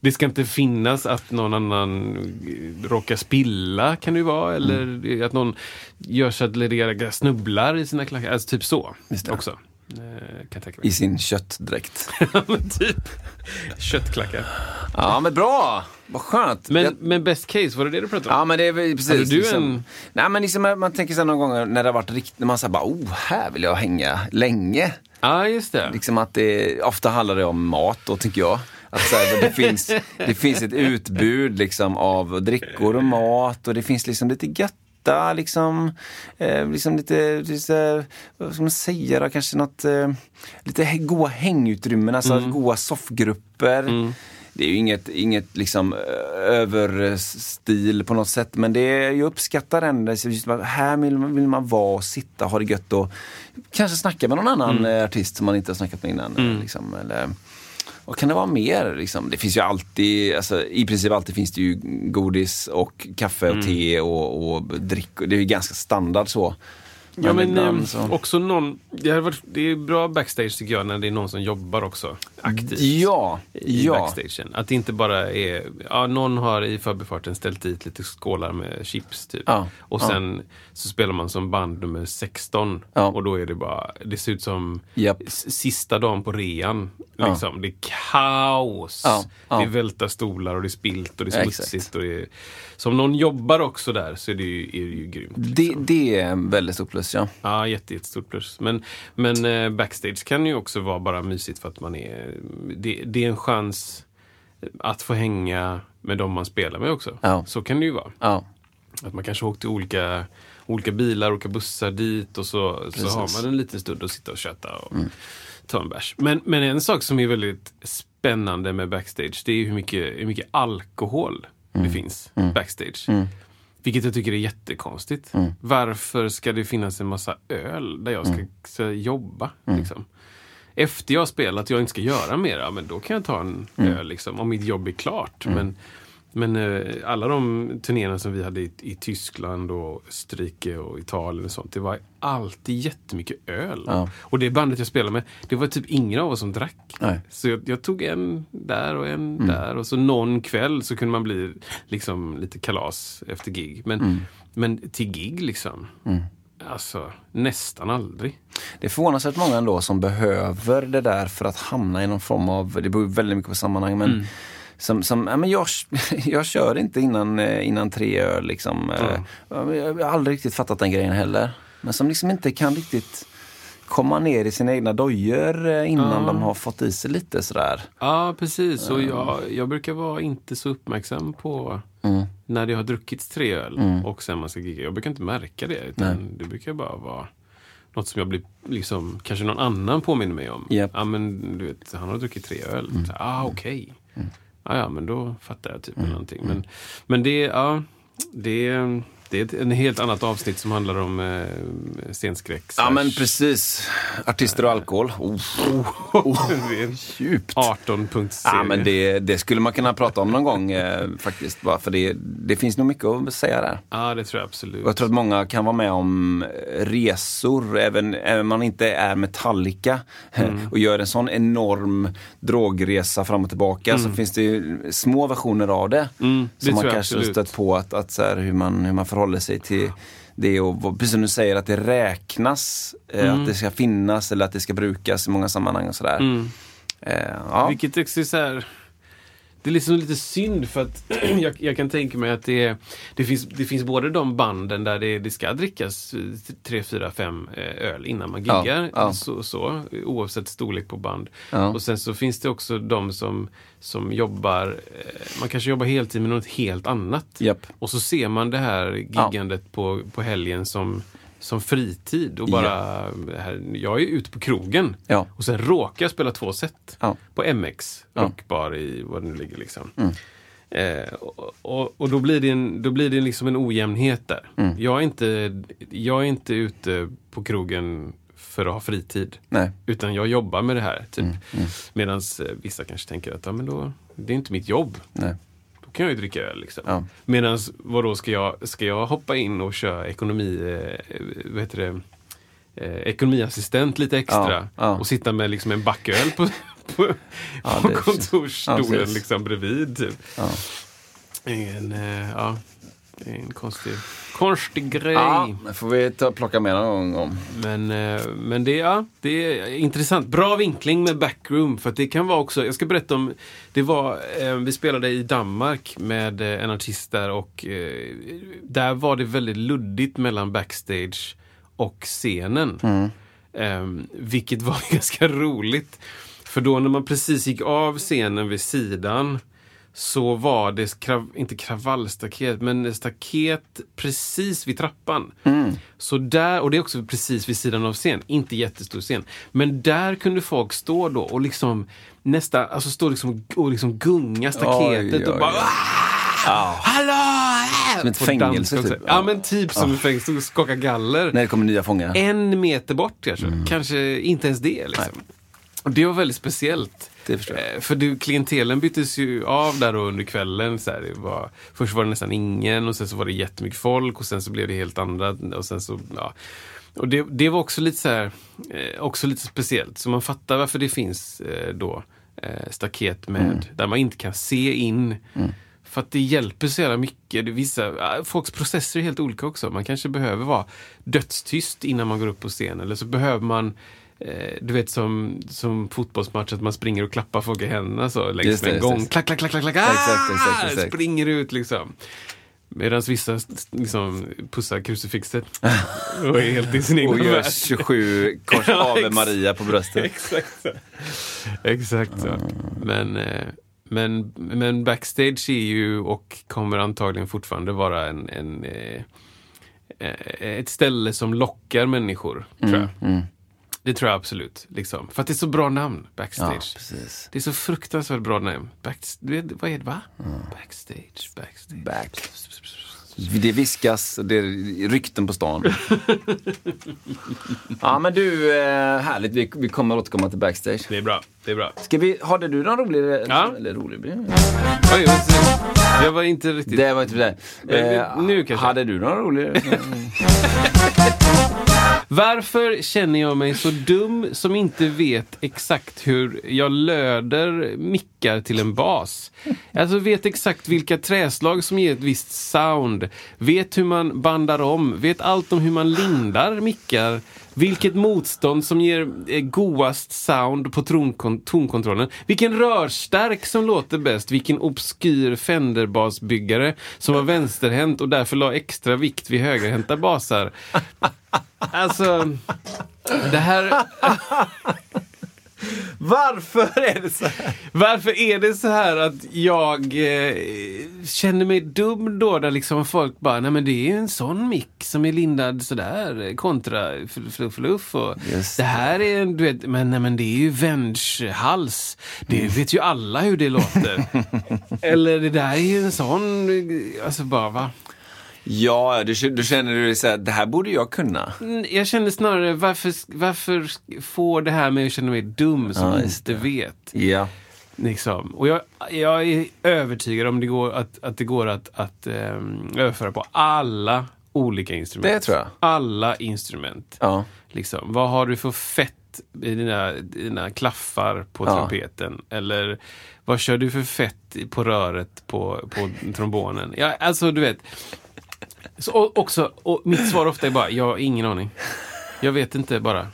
Det ska inte finnas att någon annan råkar spilla, kan det ju vara. Eller att någon gör så att Lady Gaga snubblar i sina klackar. Alltså typ så också. Eh. I sin köttdräkt. Ja, men typ. Köttklackar. Ja, men bra! Vad skönt. Men, Jag- men best case, var det det du pratade om? Ja men det är precis. Hade du liksom, en- Nej men liksom, man tänker sig någon gång när det har varit riktigt, när man säger bara oh, här vill jag hänga länge. Ja, just det. Liksom att det, ofta handlar det om mat då tycker jag. Att så här, det, finns, det finns ett utbud liksom av drickor och mat och det finns liksom lite götta liksom, eh, liksom lite, lite, vad ska man säga då, kanske något, eh, lite goa hängutrymmen, alltså goa soffgrupper. Det är ju inget, inget liksom överstil på något sätt men det är, jag uppskattar ändå, just här vill man, vill man vara och sitta, ha det gött och kanske snacka med någon annan eh, artist som man inte har snackat med innan. eh, Liksom, eller, vad kan det vara mer? Liksom? Det finns ju alltid, alltså, i princip alltid finns det ju godis och kaffe och te och, och drick. Det är ju ganska standard så. Ja, men ibland eh, så- också någon... Det, hade varit, det är bra backstage tycker jag när det är någon som jobbar också aktivt. Ja, I ja. backstagen. Att det inte bara är... Ja, någon har i förbifarten ställt dit lite skålar med chips typ. Ja, Och ja. sen så spelar man som band nummer 16. Ja. Och då är det bara... Det ser ut som s- sista dagen på rean. Ja. Liksom. Det är kaos. Ja, ja. Det välta stolar och det är spilt och det är Ja, smutsigt. och det är, så om någon jobbar också där så är det ju, är det ju grymt. Det, det är en väldigt stort plus ja. Ja, jätte, jättestort plus. Men, men eh, backstage kan ju också vara bara mysigt för att man är... Det, det är en chans att få hänga med de man spelar med också. Ja. Så kan det ju vara. ja. Att man kanske åkte olika, olika bilar, olika bussar dit och så, så Precis. Mm. har man en liten stund att sitta och köta och ta en bärs. Men, men en sak som är väldigt spännande med backstage, det är hur mycket, hur mycket alkohol Mm. det finns backstage. Vilket jag tycker är jättekonstigt. Mm. Varför ska det finnas en massa öl där jag ska, ska jobba? Mm. Liksom? Efter jag har spelat och jag inte ska göra mer, ja, men då kan jag ta en Mm. öl liksom, om mitt jobb är klart. Men, men eh, alla de turnéerna som vi hade i, i Tyskland och Österrike och Italien och sånt, det var alltid jättemycket öl. Ja. Och det bandet jag spelade med, det var typ ingen av oss som drack. Nej. Så jag, jag tog en där och en där och så någon kväll så kunde man bli liksom lite kalas efter gig. Men, men till gig liksom, alltså nästan aldrig. Det är förvånansvärt många ändå som behöver det där för att hamna i någon form av, det beror väldigt mycket på sammanhang, men Mm. Som, som ja, men jag, jag kör inte innan, eh, innan tre öl liksom. Eh, Jag har aldrig riktigt fattat den grejen heller. Men som liksom inte kan riktigt komma ner i sina egna dojor eh, innan de har fått i sig lite sådär. Ja, precis. Och jag, jag brukar vara inte så uppmärksam på när det har druckits tre öl och sen man ska gigga. Jag brukar inte märka det. Utan det brukar bara vara något som jag blir, liksom, kanske någon annan påminner mig om. Japp. Ja, men du vet, han har druckit tre öl. Så, ah, okej. Ja, ja, men då fattar jag typ eller någonting. Men, men det, ja, det, är- det är ett en helt annat avsnitt som handlar om eh, scenskräck. Ja men precis. Artister och alkohol. Oh. är en Djupt. 18 punkts Ja, men det, det skulle man kunna prata om någon gång eh, faktiskt. Bara för det, det finns nog mycket att säga där. Ja, det tror jag absolut. Och jag tror att många kan vara med om eh, resor, även om man inte är Metallica Mm. och gör en sån enorm drogresa fram och tillbaka så finns det ju små versioner av det. Mm, det som man kanske absolut. stött på, att, att så här, hur, man, hur man förhåller sig till det och precis som du säger att det räknas, eh, Mm. att det ska finnas eller att det ska brukas i många sammanhang och sådär. Eh, ja. Vilket också är så här, Det är liksom lite synd för att jag, jag kan tänka mig att det, det, finns, det finns både de banden där det, det ska drickas tre, fyra, fem eh, öl innan man Ja, giggar. ja. Så, så, oavsett storlek på band. Ja. Och sen så finns det också de som, som jobbar, eh, man kanske jobbar heltid med något helt annat. Japp. Och så ser man det här giggandet på, på helgen som, som fritid. Och bara, här, jag är ute på krogen Ja. och sen råkar jag spela två set Ja. på MX, Ja. rockbar i vad det nu ligger. Liksom. Eh, och, och, och då blir det, en, då blir det liksom en ojämnhet där. Jag, är inte, jag är inte ute på krogen för att ha fritid. Nej. Utan jag jobbar med det här. Typ. Medan vissa kanske tänker att ja, men då, det är inte mitt jobb. Nej. Kan jag ju dricka öl. Liksom. Ja. Medan vadå, ska jag, ska jag hoppa in och köra ekonomi, eh, vad heter det, eh, ekonomiassistent lite extra Ja, ja. och sitta med liksom en backöl på, på, Ja, på kontorsstolen liksom bredvid. Typ. En, eh, ja, det är en konstig, konstig grej. Ja, det får vi ta, plocka med någon gång. Men, eh, men det, ja, det är intressant. Bra vinkling med backroom. För det kan vara också, jag ska berätta om, det var, eh, vi spelade i Danmark med eh, en artist där och där var det väldigt luddigt mellan backstage och scenen. Eh, vilket var ganska roligt. För då när man precis gick av scenen vid sidan så var det, krav, inte kravallstaket, men staket precis vid trappan. Så där, och det är också precis vid sidan av scen, inte jättestor scen. Men där kunde folk stå då och liksom nästa, alltså stå liksom, och liksom gunga staketet Oj, oj, och bara. "Ah! Hallå! Som ett Och fängelse, typ. Ja men typ som ett fängelse, och skaka galler När det kommer nya fångar. en meter bort kanske. Mm. Kanske inte ens det. Liksom. Och det var väldigt speciellt. Det förstår jag. Eh, För du, klientelen byttes ju av där då under kvällen. Så här, det var, först var det nästan ingen och sen så var det jättemycket folk och sen så blev det helt andra. Och sen så, ja. Och det, det var också lite så här, eh, också lite speciellt. Så man fattar varför det finns eh, då staket med, Mm. där man inte kan se in. För att det hjälper så jävla mycket. Det ja, folks processer är helt olika också. Man kanske behöver vara dödstyst innan man går upp på scen. Eller så behöver man du vet som, som fotbollsmatch, att man springer och klappar folk i händerna så längs Just med en just gång. Klack, klack, klack, klack, klack. Ah! Exakt, exakt, exakt. Springer ut liksom. Medan vissa liksom, pussar krucifixet och är helt i sin egen Och gör värld. 27 kors Ave Maria på bröstet. Exakt så. Exakt så. Men, eh, men, men backstage är ju och kommer antagligen fortfarande vara en, en, eh, eh, ett ställe som lockar människor. Tror jag. Mm. Det tror jag absolut. Liksom. För att det är så bra namn, Ja, backstage. precis. det är så fruktansvärt bra namn. Back, du vet, vad är det, va? Backstage, backstage. Back. Det viskas, det är rykten på stan. ja men du, eh, härligt. Vi, vi kommer återkomma till backstage. Det är bra. Det är bra. Ska vi, hade du någon rolig... Ja. Eller rolig? Oj, jag var inte riktigt... Det var inte det. Men nu kanske. Hade du någon rolig? Varför känner jag mig så dum som inte vet exakt hur jag löder mickar till en bas? Alltså vet exakt vilka träslag som ger ett visst sound, vet hur man bandar om, vet allt om hur man lindar mickar, vilket motstånd som ger eh, sound på tonkontrollen, vilken rörstärk som låter bäst, vilken obskyr Fender-basbyggare som var vänsterhänt och därför la extra vikt vid högerhänta basar. Alltså, det här... Varför är det så här? Varför är det så här att jag eh, känner mig dum då när liksom folk bara, nej men det är ju en sån mick som är lindad sådär kontra fl- fluff fluff och Just det här är en, du vet, men nej men det är ju Venge-hals. Det vet ju alla hur det låter. Eller det där är ju en sån, alltså bara va? Ja, du, du känner du så här, det här borde jag kunna. Mm, Jag känner snarare, varför, varför får det här mig att känna mig dum som Ja, inte vet? Ja. Liksom. Och jag, jag är övertygad om det går att, att det går att, att ehm, överföra på alla olika instrument. Det tror jag. Alla instrument. Ja. Liksom. Vad har du för fett i dina, dina klaffar på Ja. trumpeten? Eller vad kör du för fett på röret på, på trombonen? Ja, alltså, du vet. Så, och, också, och mitt svar ofta är bara, jag har ingen aning. Jag vet inte bara.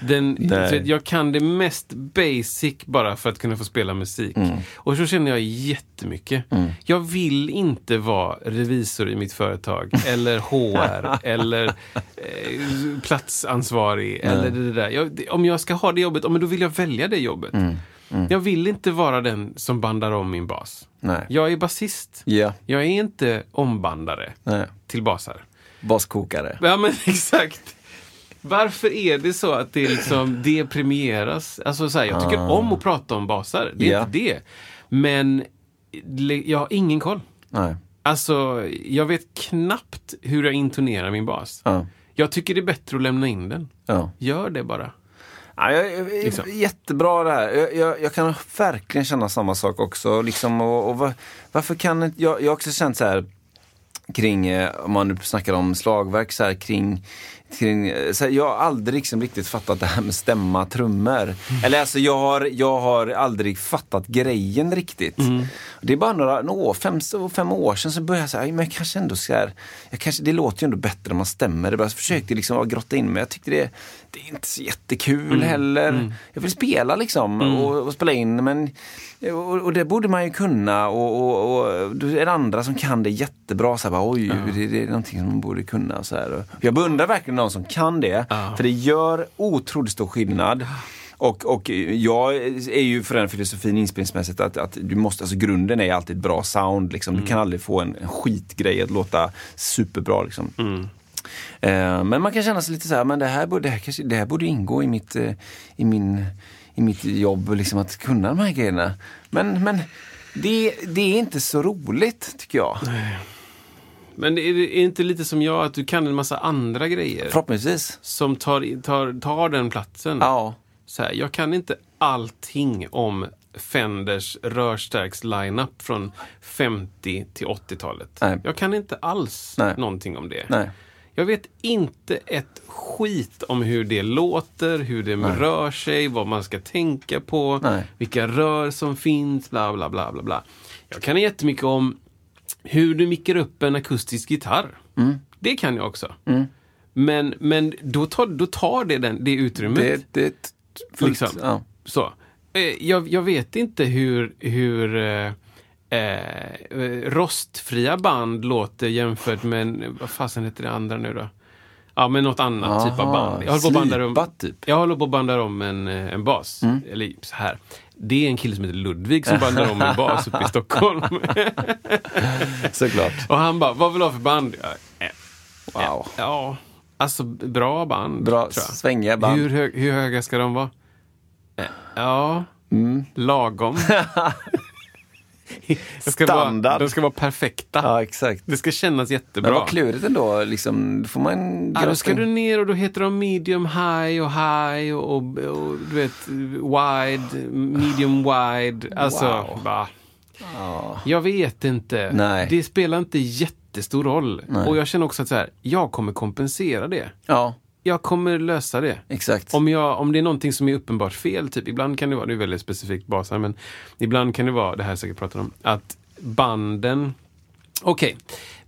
Den, jag kan det mest basic bara för att kunna få spela musik. Mm. Och så känner jag jättemycket. Jag vill inte vara revisor i mitt företag, eller HR, eller eh, platsansvarig, eller det där. Jag, om jag ska ha det jobbet, men då vill jag välja det jobbet. Mm. Jag vill inte vara den som bandar om min bas. Nej. Jag är basist. Ja. Jag är inte ombandare Nej. till basar. Baskokare. Ja men exakt. Varför är det så att det liksom det premieras? Alltså så här, jag tycker om att prata om basar, det är Ja. inte det. Men jag har ingen koll. Nej. Alltså, jag vet knappt hur jag intonerar min bas. Ja. Jag tycker det är bättre att lämna in den. Ja. Gör det bara. Ja, jag, Liksom. Jättebra det här. Jag, jag, jag kan verkligen känna samma sak också. Liksom, och, och var, varför kan inte, jag, jag har också känt så här kring, eh, om man nu snackar om slagverk, så här, kring, kring här, jag har aldrig liksom riktigt fattat det här med stämma trummor. Eller alltså jag har, jag har aldrig fattat grejen riktigt. Det är bara några, några år, fem, fem år sedan så började jag säga, men jag kanske ändå ska, jag kanske, det låter ju ändå bättre om man stämmer. Jag försökte liksom grotta in mig, jag tyckte det, det är inte så jättekul heller. Jag vill spela liksom och, och spela in men och, och det borde man ju kunna och, och, och då är det andra som kan det jättebra. Så här, bara, Oj, det, det är någonting som man borde kunna. Så här. Jag beundrar verkligen någon som kan det. För det gör otroligt stor skillnad. Och, och jag är ju för den filosofin inspelningsmässigt att, att du måste, alltså grunden är alltid bra sound. Liksom. Du kan aldrig få en, en skitgrej att låta superbra. Liksom. Eh, men man kan känna sig lite så här, men det här borde, det här kanske, det här borde ingå i mitt, eh, i min, i mitt jobb, liksom att kunna de här grejerna. Men, men det, det är inte så roligt, tycker jag. Men är det är inte lite som jag, att du kan en massa andra grejer Förhoppningsvis. som tar, tar, tar den platsen? Ja. Så här, jag kan inte allting om Fenders rörstärks-lineup från 50 till 80-talet. Nej. Jag kan inte alls Nej. någonting om det. Nej. Jag vet inte ett skit om hur det låter, hur det rör sig, vad man ska tänka på, Nej. vilka rör som finns, bla bla bla bla bla. Jag kan jättemycket om hur du mickar upp en akustisk gitarr. Mm. Det kan jag också. Men, men då, tar, då tar det den, det utrymmet. Det, det fullt, Liksom. ja. Så. Eh, Jag, jag vet inte hur, hur eh, eh, rostfria band låter jämfört med, vad fasen heter det andra nu då? Ja, men något annat typ av Aha, band. Jag håller på att banda om, typ. jag håller på att banda om en, eh, en bas. Mm. Eller så här. Det är en kille som heter Ludvig som bandar om en bas uppe i Stockholm. Såklart. Och han bara, vad vill du ha för band? Ja, eh, Wow. Ja, alltså bra band. Bra, svängiga band. Hur, hög, hur höga ska de vara? Eh, Ja, Mm. lagom. De ska vara, Standard. de ska vara perfekta. Ja, exakt. Det ska kännas Men jättebra. vad klurigt ändå, liksom, då får man Ja, då ska du ner och då heter de medium high och high och, och, och du vet wide, medium wide. Alltså, Wow. bara, jag vet inte. Nej. Det spelar inte jättestor roll. Nej. Och jag känner också att så här, jag kommer kompensera det. Ja, Jag kommer lösa det. exakt. Om, jag, om det är någonting som är uppenbart fel, typ ibland kan det vara, det är väldigt specifikt basar, men ibland kan det vara, det här jag säkert pratat om, att banden, okej,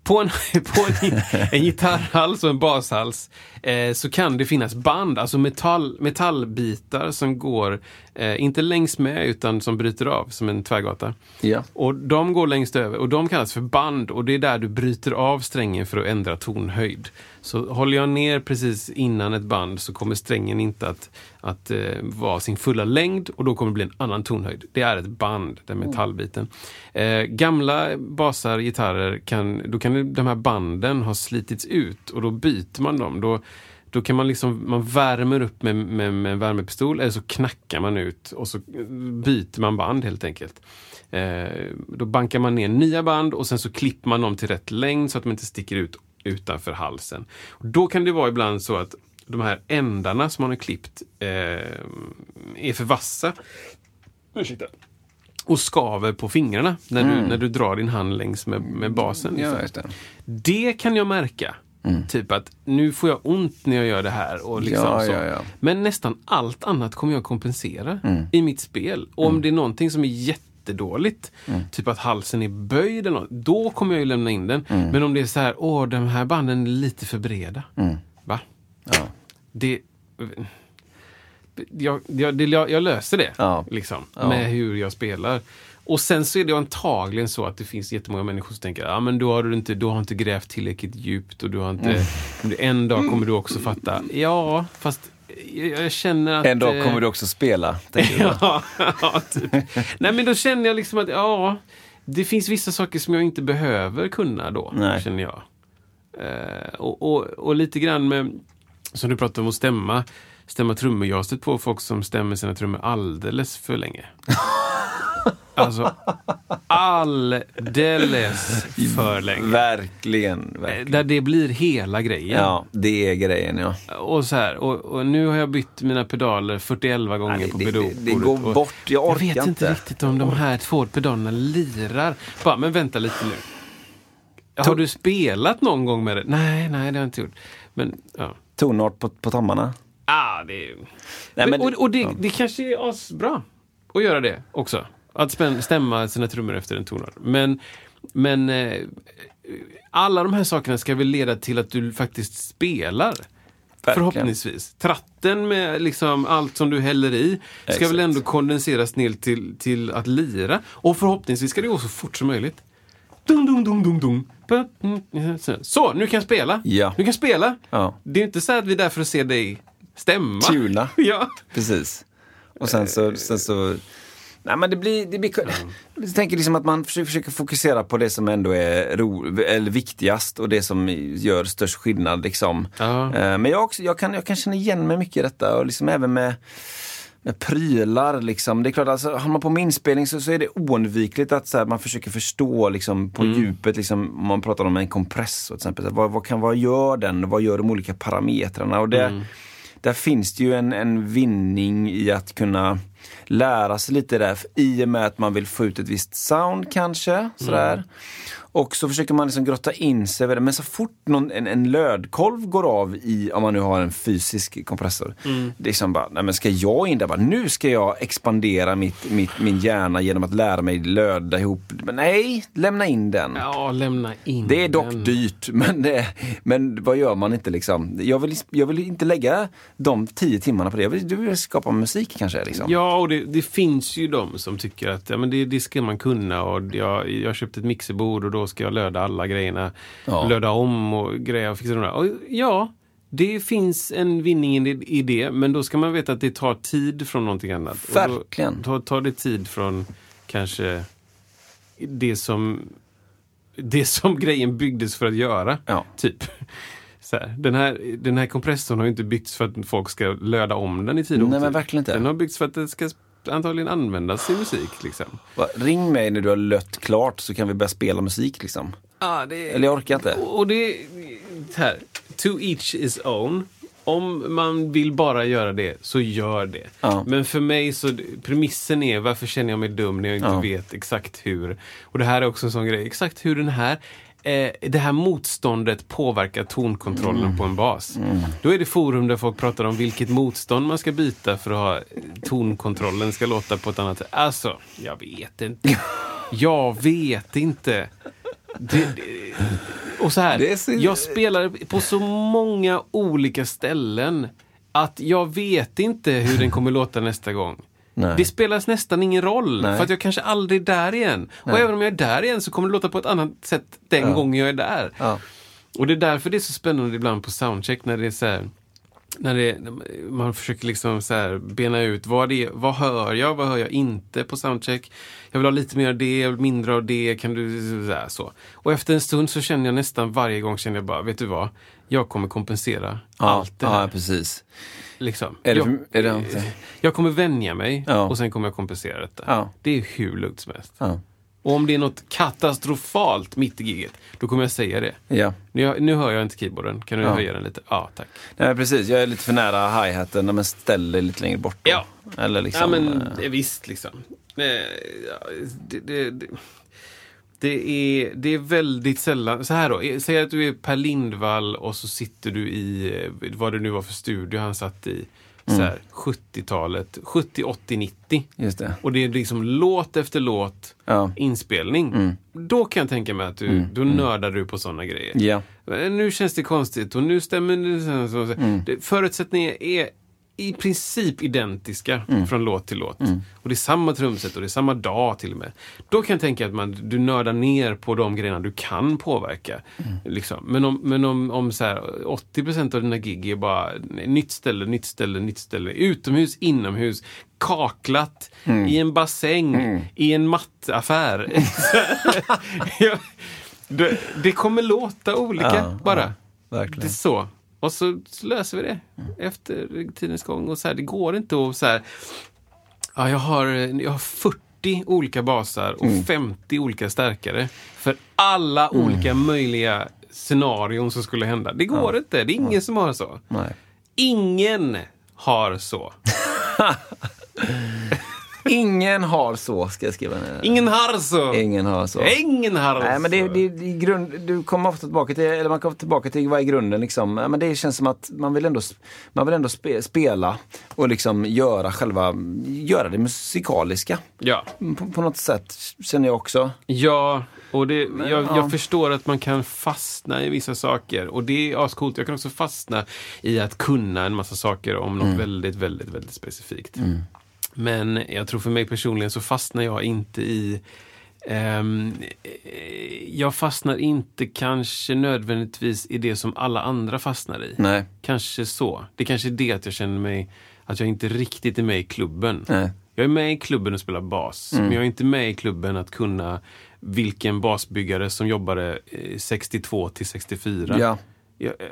på, en, på en, en gitarrhals och en bashals eh, så kan det finnas band, alltså metall, metallbitar som går, eh, inte längs med utan som bryter av som en tvärgata. Ja. Och de går längst över och de kallas för band och det är där du bryter av strängen för att ändra tonhöjd. Så håller jag ner precis innan ett band så kommer strängen inte att, att eh, vara sin fulla längd och då kommer det bli en annan tonhöjd. Det är ett band, den metallbiten. Eh, gamla basar, gitarrer, kan, då kan de här banden ha slitits ut och då byter man dem. Då, då kan man liksom, man värmer upp med, med, med en värmepistol eller så knackar man ut och så byter man band helt enkelt. Eh, då bankar man ner nya band och sen så klipper man dem till rätt längd så att de inte sticker ut utanför halsen. Och då kan det vara ibland så att de här ändarna som man har klippt eh, är för vassa. Ursäkta. Och skaver på fingrarna när du, när du drar din hand längs med, med basen. liksom. Ja, just det. Det kan jag märka. Typ att nu får jag ont när jag gör det här. Och liksom Ja, så. ja, ja. Men nästan allt annat kommer jag kompensera i mitt spel. Och om det är någonting som är jättedåligt, typ att halsen är böjd eller något, då kommer jag ju lämna in den. Men om det är så här, åh, de här banden är lite för breda. Va? Ja. Det... jag, jag, det, jag, jag löser det. Liksom. Med hur jag spelar. Och sen så är det antagligen så att det finns jättemånga människor som tänker ja men då har du inte, du har inte grävt tillräckligt djupt och du har inte... Mm. En dag kommer du också fatta, ja fast jag, känner att... En dag eh, kommer du också spela. tänker du ja, typ. Nej men då känner jag liksom att ja, det finns vissa saker som jag inte behöver kunna då, Nej. känner jag. Eh, och, och, och lite grann med, som du pratade om att stämma, stämma trummor. Jag har stött på folk som stämmer sina trummor alldeles för länge. alltså alldeles för länge. Verkligen. Eh, verkligen. Där det blir hela grejen. Ja, det är grejen ja. Och så här, och, och nu har jag bytt mina pedaler 41 gånger Nej, på det- pedalbordet. det- det går och bort. Jag orkar vet inte inte. riktigt om de här två pedalerna lirar. Bara, men vänta lite nu. Har du spelat någon gång med det? Nej, nej det har jag inte gjort. Men, ja. Tonart på, på tommarna. Ah, det är... Nej, men och det- och det, ja. det kanske är asbra att göra det också. Att stämma sina trummor efter en tonart. Men, men eh, alla de här sakerna ska väl leda till att du faktiskt spelar. Förhoppningsvis. Tratten med liksom allt som du häller i ska Exakt. väl ändå kondenseras ner till, till att lira. Och förhoppningsvis ska det gå så fort som möjligt. Dum, dum, dum, dum, dum. Så, nu kan jag spela. Ja. Nu kan jag spela. Ja. Det är inte så att vi är där för att se dig stämma. Tuna. Ja. Precis. Och sen så... Sen så nej men det blir... Det blir Jag tänker liksom att man försöker, fokusera på det som ändå är ro, eller viktigast och det som gör störst skillnad. Liksom. Eh, Men jag, också, jag, kan, jag kan känna igen mig mycket i detta och liksom även med med prylar. Liksom. Det är klart, alltså, har man på med inspelning så, så är det oundvikligt att så här, man försöker förstå liksom, på djupet, liksom, om man pratar om en kompressor till exempel. Så, vad, vad, kan, vad gör den? Vad gör de olika parametrarna? Och det, Där finns det ju en, en vinning i att kunna lära sig lite där i och med att man vill få ut ett visst sound kanske. Sådär. Mm. Och så försöker man liksom grotta in sig. Men så fort någon, en, en lödkolv går av i, om man nu har en fysisk kompressor. Det är som bara, nej men ska jag in där? Bara, nu ska jag expandera mitt, mitt, min hjärna genom att lära mig löda ihop. Men nej, lämna in den. Ja, lämna in Det är dock den. dyrt, men, det, men vad gör man inte liksom? Jag vill, jag vill inte lägga de tio timmarna på det. Jag vill, du vill skapa musik kanske? Liksom. Ja, och det, det finns ju de som tycker att ja, men det, det ska man kunna. Och jag, jag köpte ett mixerbord och då ska jag löda alla grejerna. Ja. Löda om och greja och fixa de där. Och ja, det finns en vinning i det, men då ska man veta att det tar tid från någonting annat. Och då Verkligen. Tar, det tid från kanske det som, det som grejen byggdes för att göra. Ja. Typ. Så här, den, här, den här kompressorn har ju inte byggts för att folk ska löda om den i tid och Nej, men verkligen inte. Den har byggts för att den ska antagligen användas i musik. Liksom. Va, Ring mig när du har lött klart så kan vi börja spela musik. Liksom. Ah, det, Eller jag orkar inte. Och det här, to each is own. Om man vill bara göra det, så gör det. Ja. Men för mig så, premissen är varför känner jag mig dum när jag inte Ja. vet exakt hur. Och det här är också en sån grej, exakt hur den här eh, det här motståndet påverkar tonkontrollen Mm. på en bas. Då är det forum där folk pratar om vilket motstånd man ska byta för att ha tonkontrollen ska låta på ett annat sätt. Alltså, jag vet inte. Jag vet inte. Det, det, och så här, så- jag spelar på så många olika ställen att jag vet inte hur den kommer låta nästa gång. Nej. Det spelar nästan ingen roll, Nej. för att jag kanske aldrig är där igen. Och även om jag är där igen så kommer det låta på ett annat sätt den Ja. gången jag är där. Ja. Och det är därför det är så spännande ibland på soundcheck när det är så här, när det, man försöker liksom så bena ut vad, det är, vad hör jag, vad hör jag inte på soundcheck. Jag vill ha lite mer av det, jag vill mindre av det, kan du så, här, så. Och efter en stund så känner jag nästan varje gång, känner jag bara, vet du vad? Jag kommer kompensera Ja, allt det här. ja, precis. Liksom. Är det jag, är det någonting? jag kommer vänja mig Ja. och sen kommer jag kompensera detta. Ja. Det är hur lugnt som helst. Och om det är något katastrofalt mitt i giget, då kommer jag säga det. Ja. Nu, nu hör jag inte keyboarden, kan du Ja. höja den lite? Ja, tack. Nej, precis. Jag är lite för nära hi-haten, men ställ dig lite längre bort. då. Ja. Eller liksom, ja, men eh, visst liksom. Eh, Det, det, det, det, är, det är väldigt sällan, så här då, eh, säg att du är Per Lindvall och så sitter du i, eh, vad det nu var för studio han satt i, så Mm. här, 70-talet, 70, 80, 90. Just det. Och det är liksom låt efter låt Ja. Mm. inspelning. Då kan jag tänka mig att du, då nördar du på sådana grejer. Ja. Eh, Nu känns det konstigt och nu stämmer det. Så, så, så. Mm. förutsättningen är i princip identiska Mm. från låt till låt. Och det är samma trumset och det är samma dag till och med. Då kan jag tänka att man, du nördar ner på de grejerna du kan påverka. Mm. Liksom. Men om, men om, om så här, 80% av dina gig är bara nytt ställe, nytt ställe, nytt ställe. Utomhus, inomhus, kaklat, Mm. i en bassäng, i en mattaffär. Det, det kommer låta olika Ja, bara. ja. Det är så. Och så, så löser vi det efter tidens gång. Och så här, det går inte att så här, ja, jag, har, jag har 40 olika basar och Mm. 50 olika stärkare för alla olika möjliga scenarion som skulle hända. Det går inte. Det är ingen som har så. Nej. Ingen har så. Ingen har så, ska jag skriva ner. Ingen har så. Ingen har så. Ingen har Nej, men det, det, det, grund, du kommer ofta tillbaka till, eller man kommer tillbaka till vad är grunden liksom. Men det känns som att man vill ändå, man vill ändå spe, spela och liksom göra själva, göra det musikaliska. Ja. På, på något sätt känner jag också. Ja, och det, jag, ja. jag förstår att man kan fastna i vissa saker. Och det är ascoolt. Jag kan också fastna i att kunna en massa saker om något väldigt, väldigt, väldigt specifikt. Men jag tror för mig personligen så fastnar jag inte i eh, jag fastnar inte kanske nödvändigtvis i det som alla andra fastnar i. Nej. Kanske så. Det kanske är det att jag känner mig, att jag inte riktigt är med i klubben. Nej. Jag är med i klubben och spelar bas, men jag är inte med i klubben att kunna vilken basbyggare som jobbade eh, 62 till 64. Ja. Jag, eh,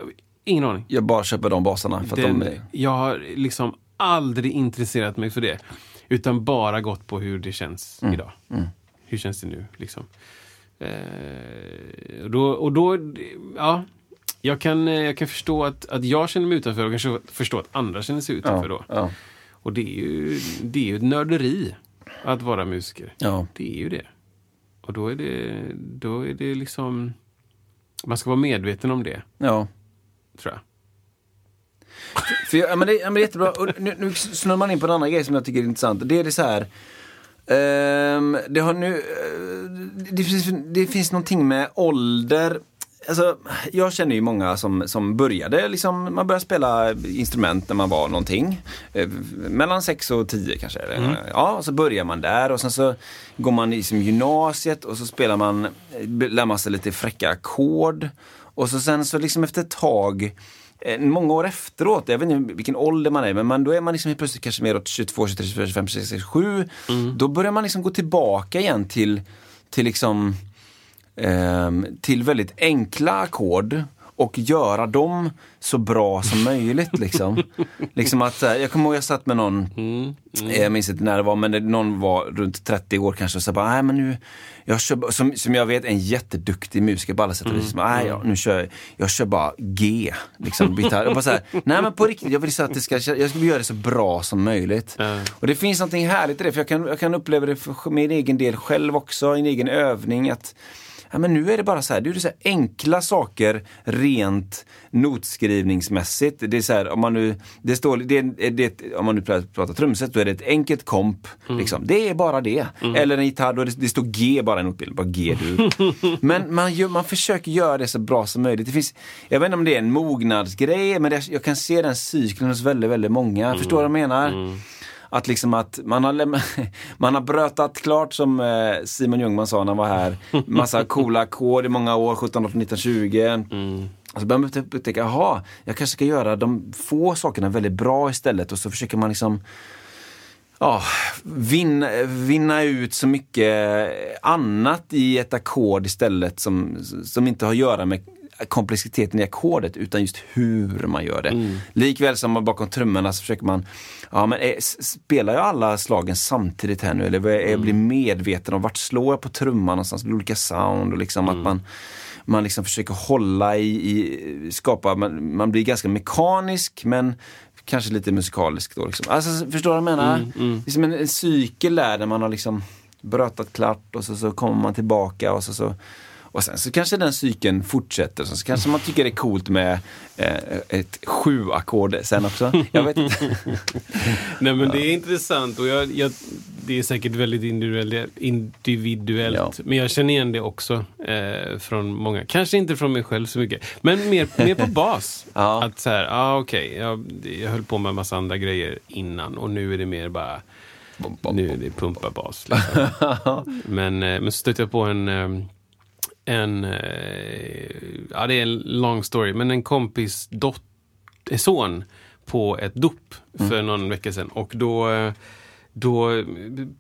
ingen aning. Jag bara köper de basarna för att Den, de är... Jag har liksom aldrig intresserat mig för det. Utan bara gått på hur det känns Mm. idag. Hur känns det nu? Liksom. Eh, och då, och då, ja. Jag kan, eh, jag kan förstå att, att jag känner mig utanför och kanske förstå att andra känner sig utanför då. ja. Och det är ju, det är ju ett nörderi att vara musiker. Ja. Det är ju det. Och då är det, då är det liksom... Man ska vara medveten om det, ja. tror jag. För jag, ja, men det, ja, men det är jättebra. Och nu, nu snurrar man in på en annan grej som jag tycker är intressant. Det är det så här. ehm, det har nu... eh, det, finns, det finns någonting med ålder. Alltså, jag känner ju många som, som började, liksom, man började spela instrument när man var någonting. Eh, mellan 6 och 10 kanske. eller? Ja, så börjar man där och sen så går man i som gymnasiet och så spelar man, lär man sig lite fräcka ackord. Och så sen så liksom efter ett tag många år efteråt, jag vet inte vilken ålder man är, men man, då är man liksom helt plötsligt kanske mer åt 22, 23, 24, 25, 26, 27. Då börjar man liksom gå tillbaka igen till, till liksom ehm, till väldigt enkla ackord och göra dem så bra som möjligt. Liksom. liksom att, här, jag kommer ihåg jag satt med någon, eh, jag minns inte när det var, men det, någon var runt 30 år kanske och sa bara, nej men nu, jag kör, bara-" som, som jag vet är en jätteduktig musiker på alla sätt och vis. Mm. Nej, jag, nu kör jag, jag kör bara G, liksom, gitarr. Och bara så här, nej men på riktigt, jag vill så att det ska, jag ska göra det så bra som möjligt. Och det finns någonting härligt i det, för jag kan, jag kan uppleva det för min egen del själv också, en egen övning. att Ja, men nu är det bara så här, det är så här enkla saker rent notskrivningsmässigt. Det är så här, om man nu, det står, det det om man nu pratar trumset, då är det ett enkelt komp. Liksom. Det är bara det. Eller en gitarr, då det, det står G bara i notbilden, bara G-dur. men man, gör, man försöker göra det så bra som möjligt. Det finns, jag vet inte om det är en mognadsgrej, men det, jag kan se den cykeln hos väldigt, väldigt många. Förstår du vad jag menar? Att liksom att man har, man har brötat klart som eh, Simon Ljungman sa när han var här. Massa coola ackord i många år, 17, 18, 19, 20. Och så börjar man typ upptäcka, jaha, jag kanske ska göra de få sakerna väldigt bra istället. Och så försöker man liksom ja, vinna, vinna ut så mycket annat i ett ackord istället som, som inte har att göra med komplexiteten i ackordet utan just hur man gör det. Likväl som man bakom trummorna så försöker man, ja men s- spelar jag alla slagen samtidigt här nu eller är- jag blir medveten om vart slår jag på trumman någonstans, Det blir olika sound och liksom att man man liksom försöker hålla i, i skapa, man, man blir ganska mekanisk men kanske lite musikalisk då. Liksom. Alltså, förstår du vad jag menar? Det är som en, en cykel där, där man har liksom brötat klart och så, så kommer man tillbaka och så, så och sen så kanske den cykeln fortsätter, så, kanske man tycker det är coolt med eh, ett sju ackord sen också. Jag vet inte. Nej men det är intressant och jag, jag, det är säkert väldigt individuellt. individuellt Ja. Men jag känner igen det också eh, från många. Kanske inte från mig själv så mycket. Men mer, mer på bas. Ja. Att så här, ah, okej, jag, jag höll på med en massa andra grejer innan och nu är det mer bara nu är det pumpa bas. Liksom. men, eh, men så stötte jag på en, eh, en eh, ja det är en long story, men en kompis dot, eh, son på ett dop för någon vecka sedan. Och då, eh, då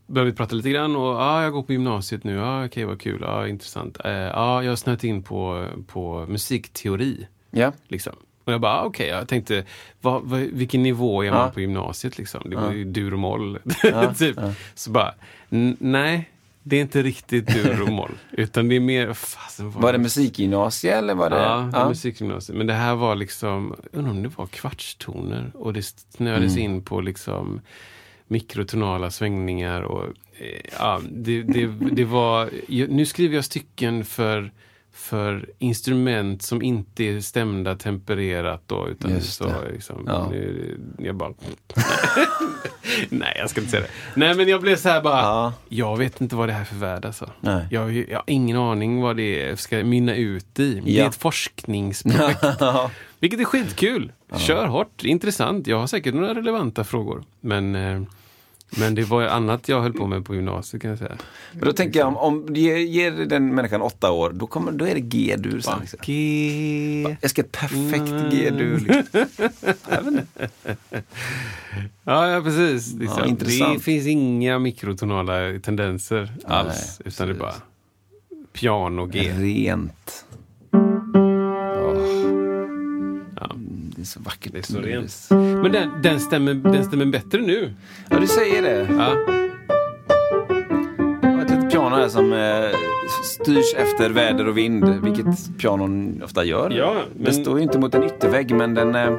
började vi prata lite grann och ah, jag går på gymnasiet nu, ah, okej vad kul, ah, intressant. Eh, ah, jag har snöat in på, på musikteori. Ja. Liksom. Och jag bara, ah, okej, jag tänkte, vad, vad, vilken nivå är man Ja. på gymnasiet? Liksom? Det var ju dur och moll. typ. Så bara, "N- nej, det är inte riktigt dur och moll. utan det är mer, fasen Var det musikgymnasie eller var det? Ja, ja. musikgymnasiet. Men det här var liksom, jag undrar om det var kvartstoner och det snöades in på liksom mikrotonala svängningar och eh, ja, det, det, det var, nu skriver jag stycken för för instrument som inte är stämda tempererat då, utan Just så det. liksom, Ja. jag bara... Nej, jag ska inte säga det. Nej, men jag blev så här bara, Ja. jag vet inte vad det här är för värld alltså. Nej. Jag, jag har ingen aning vad det ska mynna ut i. Det Ja. är ett forskningsprojekt. Vilket är skitkul. Kör hårt, intressant. Jag har säkert några relevanta frågor. Men, eh, men det var annat jag höll på med på gymnasiet kan jag säga. Men då tänker jag om, om du ger, ger den människan åtta år, då, kommer, då är det G-dur sen. Liksom. G. Jag ska ett perfekt G-dur. Liksom. Ja, ja precis. Liksom. det intressant. finns inga mikrotonala tendenser alls. utan det är bara piano G. Rent. Ja. Det är så vackert. Det är så rent. Men den, den, stämmer, den stämmer bättre nu. Ja, du säger det. Ja. Jag har ett litet piano här som eh, styrs efter väder och vind, vilket pianon ofta gör. Ja, Det men- står ju inte mot en yttervägg, men den... Eh,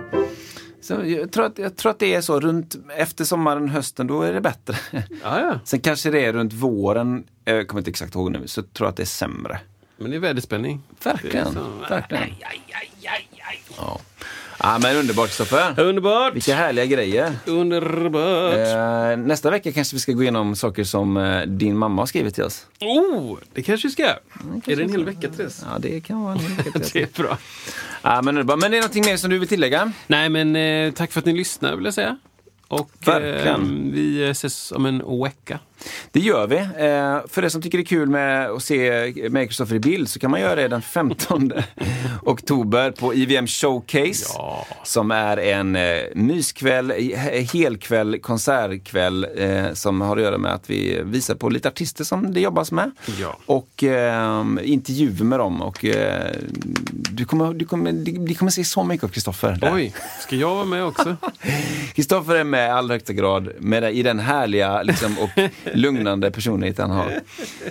så jag, tror att, jag tror att det är så runt efter sommaren, hösten, då är det bättre. Ja, ja. Sen kanske det är runt våren, jag kommer inte exakt ihåg nu, så tror jag att det är sämre. Men det är väderspänning. Verkligen. Det är så- Verkligen. Aj, aj, aj, aj, aj. Ja. Ja, men underbart Kristoffer. Underbart! Vilka härliga grejer. Underbart! Eh, nästa vecka kanske vi ska gå igenom saker som eh, din mamma har skrivit till oss. Oh, det kanske vi ska. är det en hel vecka, Therese? Ja, det kan vara en hel vecka till. Det är bra. ja, men, underbart. men det är någonting mer som du vill tillägga? Nej, men eh, tack för att ni lyssnar vill jag säga. Och Verkligen. eh, vi ses om en vecka. Det gör vi. Eh, för er som tycker det är kul med att se Kristoffer i bild så kan man göra det den 15 oktober på IVM Showcase. Ja. Som är en eh, myskväll, he- helkväll, konsertkväll eh, som har att göra med att vi visar på lite artister som det jobbas med. Ja. Och eh, intervjuer med dem. Och, eh, du kommer, du kommer, du kommer se så mycket av Kristoffer. Oj, ska jag vara med också? Kristoffer är med i allra högsta grad med i den härliga liksom, och lugnande personlighet han har.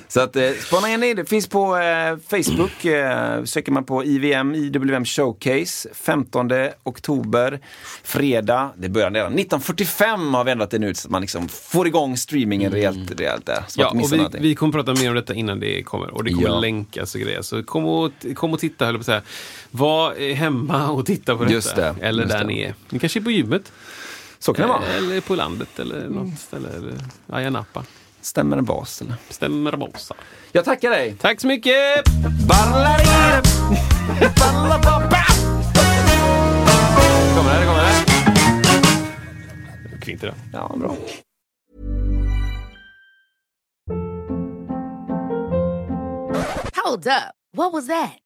Så att eh, spana in det. Finns på eh, Facebook. Eh, söker man på IVM, IWM Showcase. 15 oktober, fredag. Det börjar redan 19.45 har vi ändrat det nu så att man liksom får igång streamingen rejält, rejält där. Så Ja, och vi, någonting. vi kommer prata mer om detta innan det kommer. Och det kommer Ja. länkas och grejer. Så kom och, kom och titta, höll jag på att säga. Var eh, hemma och titta på detta. Just det, Eller just där det. ni är. Ni kanske är på gymmet. Så kan det vara. Eller på landet eller något ställe. Eller Ayia Napa. Stämmer en bas eller? Stämmer bossa. Jag tackar dig. Tack så mycket! Ballarina. Kommer det, kommer det. Kvinter. Ja, bra. Hold up. What was that?